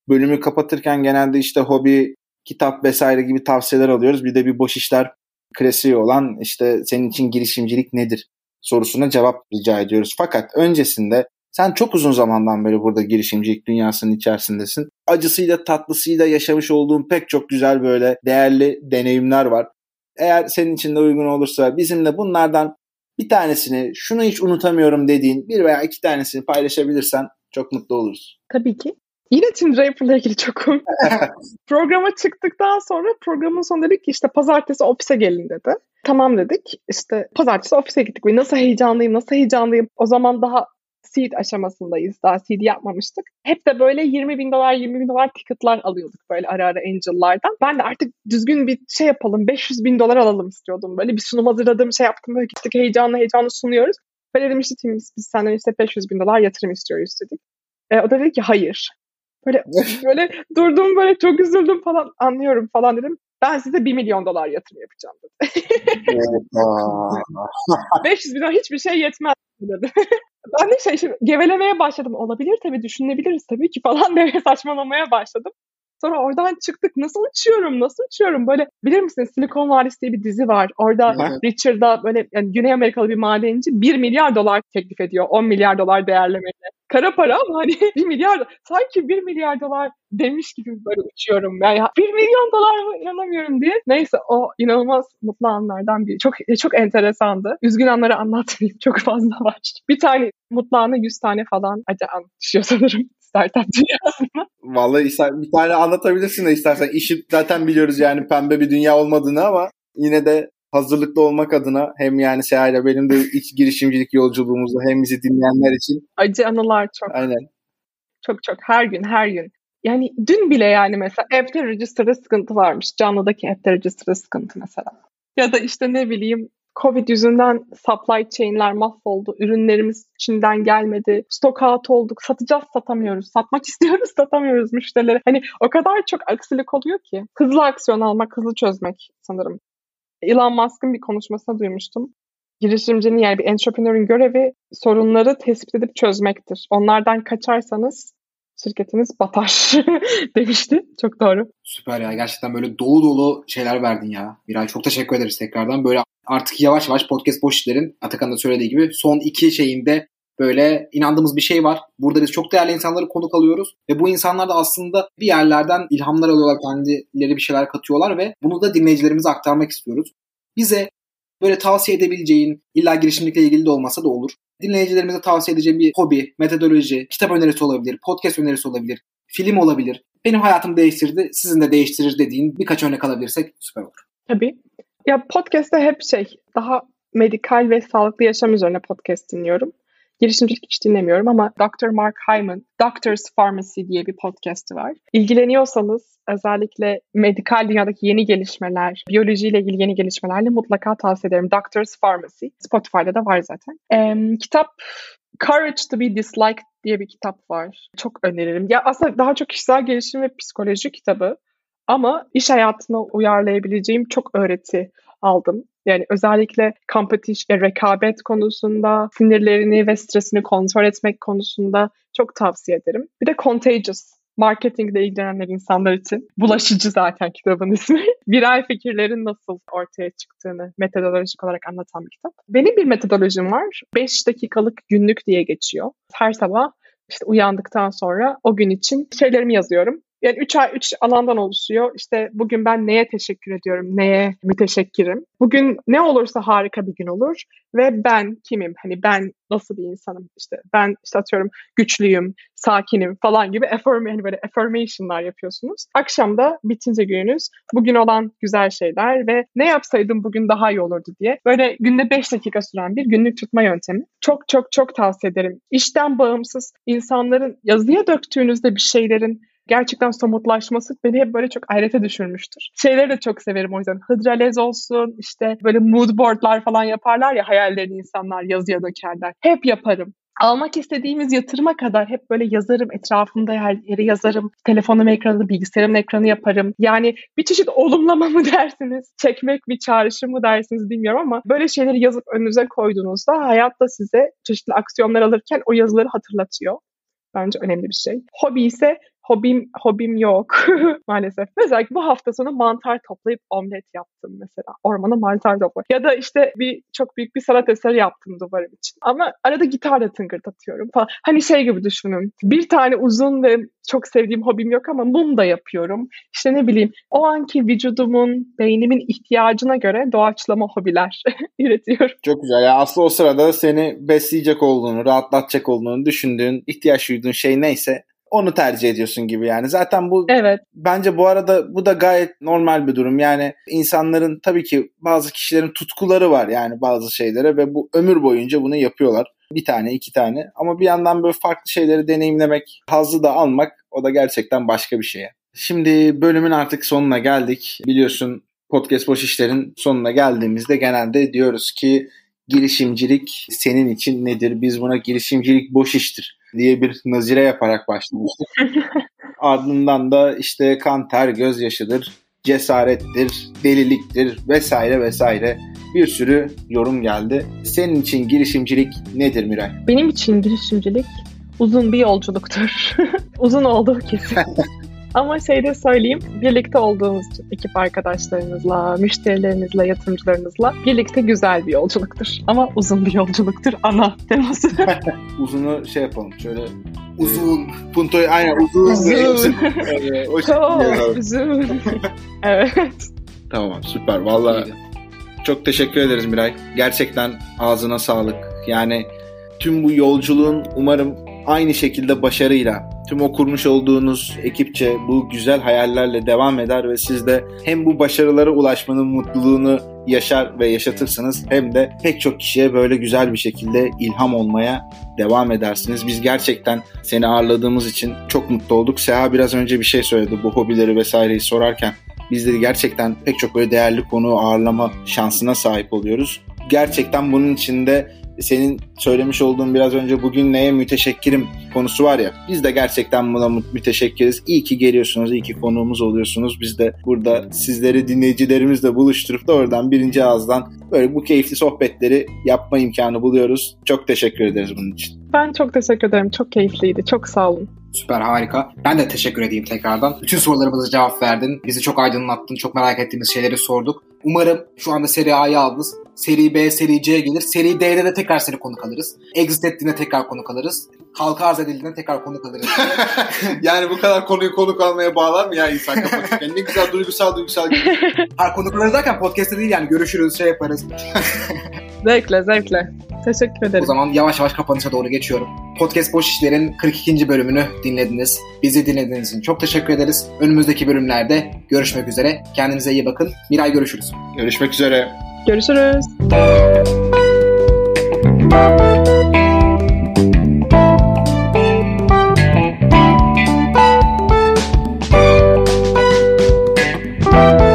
Bölümü kapatırken genelde işte hobi, kitap vesaire gibi tavsiyeler alıyoruz. Bir de bir boş işler klasiği olan işte senin için girişimcilik nedir sorusuna cevap rica ediyoruz. Fakat öncesinde sen çok uzun zamandan beri burada girişimcilik dünyasının içerisindesin. Acısıyla tatlısıyla yaşamış olduğun pek çok güzel böyle değerli deneyimler var. Eğer senin için de uygun olursa bizimle bunlardan bir tanesini şunu hiç unutamıyorum dediğin bir veya iki tanesini paylaşabilirsen çok mutlu oluruz. Tabii ki. Yine Tim Draper'la ilgili çok komik. Programa çıktıktan sonra programın sonunda dedik ki işte pazartesi ofise gelin dedi. Tamam dedik. İşte pazartesi ofise gittik. Nasıl heyecanlıyım, nasıl heyecanlıyım. O zaman daha seed aşamasındayız. Daha seed yapmamıştık. Hep de böyle 20 bin dolar, 20 bin dolar ticketlar alıyorduk böyle ara ara angel'lardan. Ben de artık düzgün bir şey yapalım. 500 bin dolar alalım istiyordum. Böyle bir sunum hazırladığım şey yaptım. Böyle gittik heyecanla heyecanla sunuyoruz. Böyle dedim işte biz, biz senden işte 500 bin dolar yatırım istiyoruz dedik. E, o da dedi ki hayır. Böyle böyle durdum böyle çok üzüldüm falan anlıyorum falan dedim. Ben size 1 milyon dolar yatırım yapacağım dedi. 500 milyon hiçbir şey yetmez dedi. ben de şey şimdi gevelemeye başladım. Olabilir tabii düşünebiliriz tabii ki falan diye saçmalamaya başladım. Sonra oradan çıktık. Nasıl uçuyorum? Nasıl uçuyorum? Böyle bilir misiniz Silikon Vadisi diye bir dizi var. Orada Evet. Richard'a böyle yani Güney Amerikalı bir madenci 1 milyar dolar teklif ediyor. 10 milyar dolar değerlemeyle. Kara para ama hani 1 milyar sanki 1 milyar dolar demiş gibi böyle uçuyorum. Yani 1 milyon dolar mı inanamıyorum diye. Neyse o inanılmaz mutlu anlardan biri. Çok çok enteresandı. Üzgün anları anlatmayayım. Çok fazla var. Bir tane mutlu anı 100 tane falan acı an düşüyor sanırım. Startup dünyasında. Vallahi bir tane anlatabilirsin de istersen. İşi zaten biliyoruz yani pembe bir dünya olmadığını ama yine de hazırlıklı olmak adına hem yani Seha ile benim de iç girişimcilik yolculuğumuzda hem bizi dinleyenler için Acı anılar çok. aynen Çok çok her gün her gün. Yani dün bile yani mesela app'te register'da sıkıntı varmış. Canlıdaki app'te register'da sıkıntı mesela. Ya da işte ne bileyim Covid yüzünden supply chain'ler mahvoldu. Ürünlerimiz Çin'den gelmedi. Stock out olduk. Satacağız satamıyoruz. Satmak istiyoruz satamıyoruz müşterilere. Hani o kadar çok aksilik oluyor ki. Hızlı aksiyon almak, hızlı çözmek sanırım. Elon Musk'ın bir konuşmasını duymuştum. Girişimcinin yani bir entrepreneur'ın görevi sorunları tespit edip çözmektir. Onlardan kaçarsanız şirketiniz batar demişti. Çok doğru. Süper ya. Gerçekten böyle dolu dolu şeyler verdin ya. Miray çok teşekkür ederiz tekrardan. Böyle artık yavaş yavaş podcast boş işlerin Atakan'ın da söylediği gibi son iki şeyinde böyle inandığımız bir şey var. Burada biz çok değerli insanları konuk alıyoruz ve bu insanlar da aslında bir yerlerden ilhamlar alıyorlar, kendileri bir şeyler katıyorlar ve bunu da dinleyicilerimize aktarmak istiyoruz. Bize böyle tavsiye edebileceğin, illa girişimcilikle ilgili de olmasa da olur. Dinleyicilerimize tavsiye edeceğim bir hobi, metodoloji, kitap önerisi olabilir, podcast önerisi olabilir, film olabilir. Benim hayatımı değiştirdi, sizin de değiştirir dediğin birkaç örnek alabilirsek süper olur. Tabii. Ya podcast'te hep şey, daha medikal ve sağlıklı yaşam üzerine podcast dinliyorum. Girişimcilik hiç dinlemiyorum ama Dr. Mark Hyman, Doctor's Pharmacy diye bir podcast'i var. İlgileniyorsanız özellikle medikal dünyadaki yeni gelişmeler, biyolojiyle ilgili yeni gelişmelerle mutlaka tavsiye ederim. Doctor's Pharmacy. Spotify'da da var zaten. Ee, kitap Courage to be Disliked diye bir kitap var. Çok öneririm. Ya aslında daha çok kişisel gelişim ve psikoloji kitabı. Ama iş hayatına uyarlayabileceğim çok öğreti aldım. Yani özellikle competition, rekabet konusunda, sinirlerini ve stresini kontrol etmek konusunda çok tavsiye ederim. Bir de Contagious, marketingle ilgilenenler insanlar için. Bulaşıcı zaten kitabın ismi. Viral fikirlerin nasıl ortaya çıktığını metodolojik olarak anlatan bir kitap. Benim bir metodolojim var. 5 dakikalık günlük diye geçiyor. Her sabah işte uyandıktan sonra o gün için şeylerimi yazıyorum. Yani üç, ay, üç alandan oluşuyor. İşte bugün ben neye teşekkür ediyorum, neye müteşekkirim. Bugün ne olursa harika bir gün olur. Ve ben kimim? Hani ben nasıl bir insanım? İşte ben işte atıyorum güçlüyüm, sakinim falan gibi affirm, hani böyle affirmation'lar yapıyorsunuz. Akşam da bitince gününüz bugün olan güzel şeyler ve ne yapsaydım bugün daha iyi olurdu diye. Böyle günde 5 dakika süren bir günlük tutma yöntemi. Çok çok çok tavsiye ederim. İşten bağımsız insanların yazıya döktüğünüzde bir şeylerin gerçekten somutlaşması beni hep böyle çok hayrete düşürmüştür. Şeyleri de çok severim o yüzden. Hıdralez olsun, işte böyle mood boardlar falan yaparlar ya hayallerini insanlar yazıya dökerler. Hep yaparım. Almak istediğimiz yatırıma kadar hep böyle yazarım, etrafımda her yere yazarım. Telefonum ekranı, bilgisayarım ekranı yaparım. Yani bir çeşit olumlama mı dersiniz, çekmek bir çağrışım mı dersiniz bilmiyorum ama böyle şeyleri yazıp önünüze koyduğunuzda hayatta size çeşitli aksiyonlar alırken o yazıları hatırlatıyor. Bence önemli bir şey. Hobi ise hobim hobim yok maalesef. Mesela bu hafta sonu mantar toplayıp omlet yaptım mesela. Ormana mantar toplayıp. Ya da işte bir çok büyük bir sanat eseri yaptım duvarım için. Ama arada gitarla tıngırdatıyorum falan. Hani şey gibi düşünün. Bir tane uzun ve çok sevdiğim hobim yok ama mum da yapıyorum. İşte ne bileyim o anki vücudumun, beynimin ihtiyacına göre doğaçlama hobiler üretiyorum. Çok güzel. Ya aslında o sırada seni besleyecek olduğunu, rahatlatacak olduğunu düşündüğün, ihtiyaç duyduğun şey neyse onu tercih ediyorsun gibi yani. Zaten bu Evet. bence bu arada bu da gayet normal bir durum. Yani insanların tabii ki bazı kişilerin tutkuları var yani bazı şeylere ve bu ömür boyunca bunu yapıyorlar. Bir tane, iki tane. Ama bir yandan böyle farklı şeyleri deneyimlemek, hazzı da almak o da gerçekten başka bir şey. Şimdi bölümün artık sonuna geldik. Biliyorsun Podcast Boş İşler'in sonuna geldiğimizde genelde diyoruz ki girişimcilik senin için nedir? Biz buna girişimcilik boş iştir diye bir nazire yaparak başlamıştık. Ardından da işte kan ter gözyaşıdır, cesarettir, deliliktir vesaire vesaire bir sürü yorum geldi. Senin için girişimcilik nedir Miray? Benim için girişimcilik uzun bir yolculuktur. uzun olduğu kesin. Ama şey de söyleyeyim, birlikte olduğumuz için ekip arkadaşlarınızla, müşterilerinizle, yatırımcılarınızla birlikte güzel bir yolculuktur. Ama uzun bir yolculuktur ana teması. Uzunu şey yapalım. Şöyle Uzun. puntoyu aynen uzun. Uzun. O Çok uzun. evet. Tamam süper. Valla çok teşekkür ederiz Miray. Gerçekten ağzına sağlık. Yani tüm bu yolculuğun umarım aynı şekilde başarıyla tüm o kurmuş olduğunuz ekipçe bu güzel hayallerle devam eder ve siz de hem bu başarılara ulaşmanın mutluluğunu yaşar ve yaşatırsınız hem de pek çok kişiye böyle güzel bir şekilde ilham olmaya devam edersiniz. Biz gerçekten seni ağırladığımız için çok mutlu olduk. Seha biraz önce bir şey söyledi bu hobileri vesaireyi sorarken. Biz de gerçekten pek çok böyle değerli konu ağırlama şansına sahip oluyoruz. Gerçekten bunun içinde senin söylemiş olduğun biraz önce bugün neye müteşekkirim konusu var ya. Biz de gerçekten buna mü- müteşekkiriz. İyi ki geliyorsunuz, iyi ki konuğumuz oluyorsunuz. Biz de burada sizleri dinleyicilerimizle buluşturup da oradan birinci ağızdan böyle bu keyifli sohbetleri yapma imkanı buluyoruz. Çok teşekkür ederiz bunun için. Ben çok teşekkür ederim. Çok keyifliydi. Çok sağ olun. Süper harika. Ben de teşekkür edeyim tekrardan. Bütün sorularımıza cevap verdin. Bizi çok aydınlattın. Çok merak ettiğimiz şeyleri sorduk. Umarım şu anda seri A'yı aldınız. Seri B, seri C gelir. Seri D'de de tekrar seni konuk alırız. Exit ettiğinde tekrar konuk alırız. Halka arz edildiğinde tekrar konuk alırız. yani bu kadar konuyu konuk almaya bağlar mı ya insan kafası? ne güzel duygusal duygusal. ha, konuk alırız derken podcast'te değil yani görüşürüz şey yaparız. Zevkle zevkle. Teşekkür O ederim. zaman yavaş yavaş kapanışa doğru geçiyorum. Podcast Boş İşler'in 42. bölümünü dinlediniz. Bizi dinlediğiniz için çok teşekkür ederiz. Önümüzdeki bölümlerde görüşmek üzere. Kendinize iyi bakın. Miray görüşürüz. Görüşmek üzere. Görüşürüz. Bubbleworks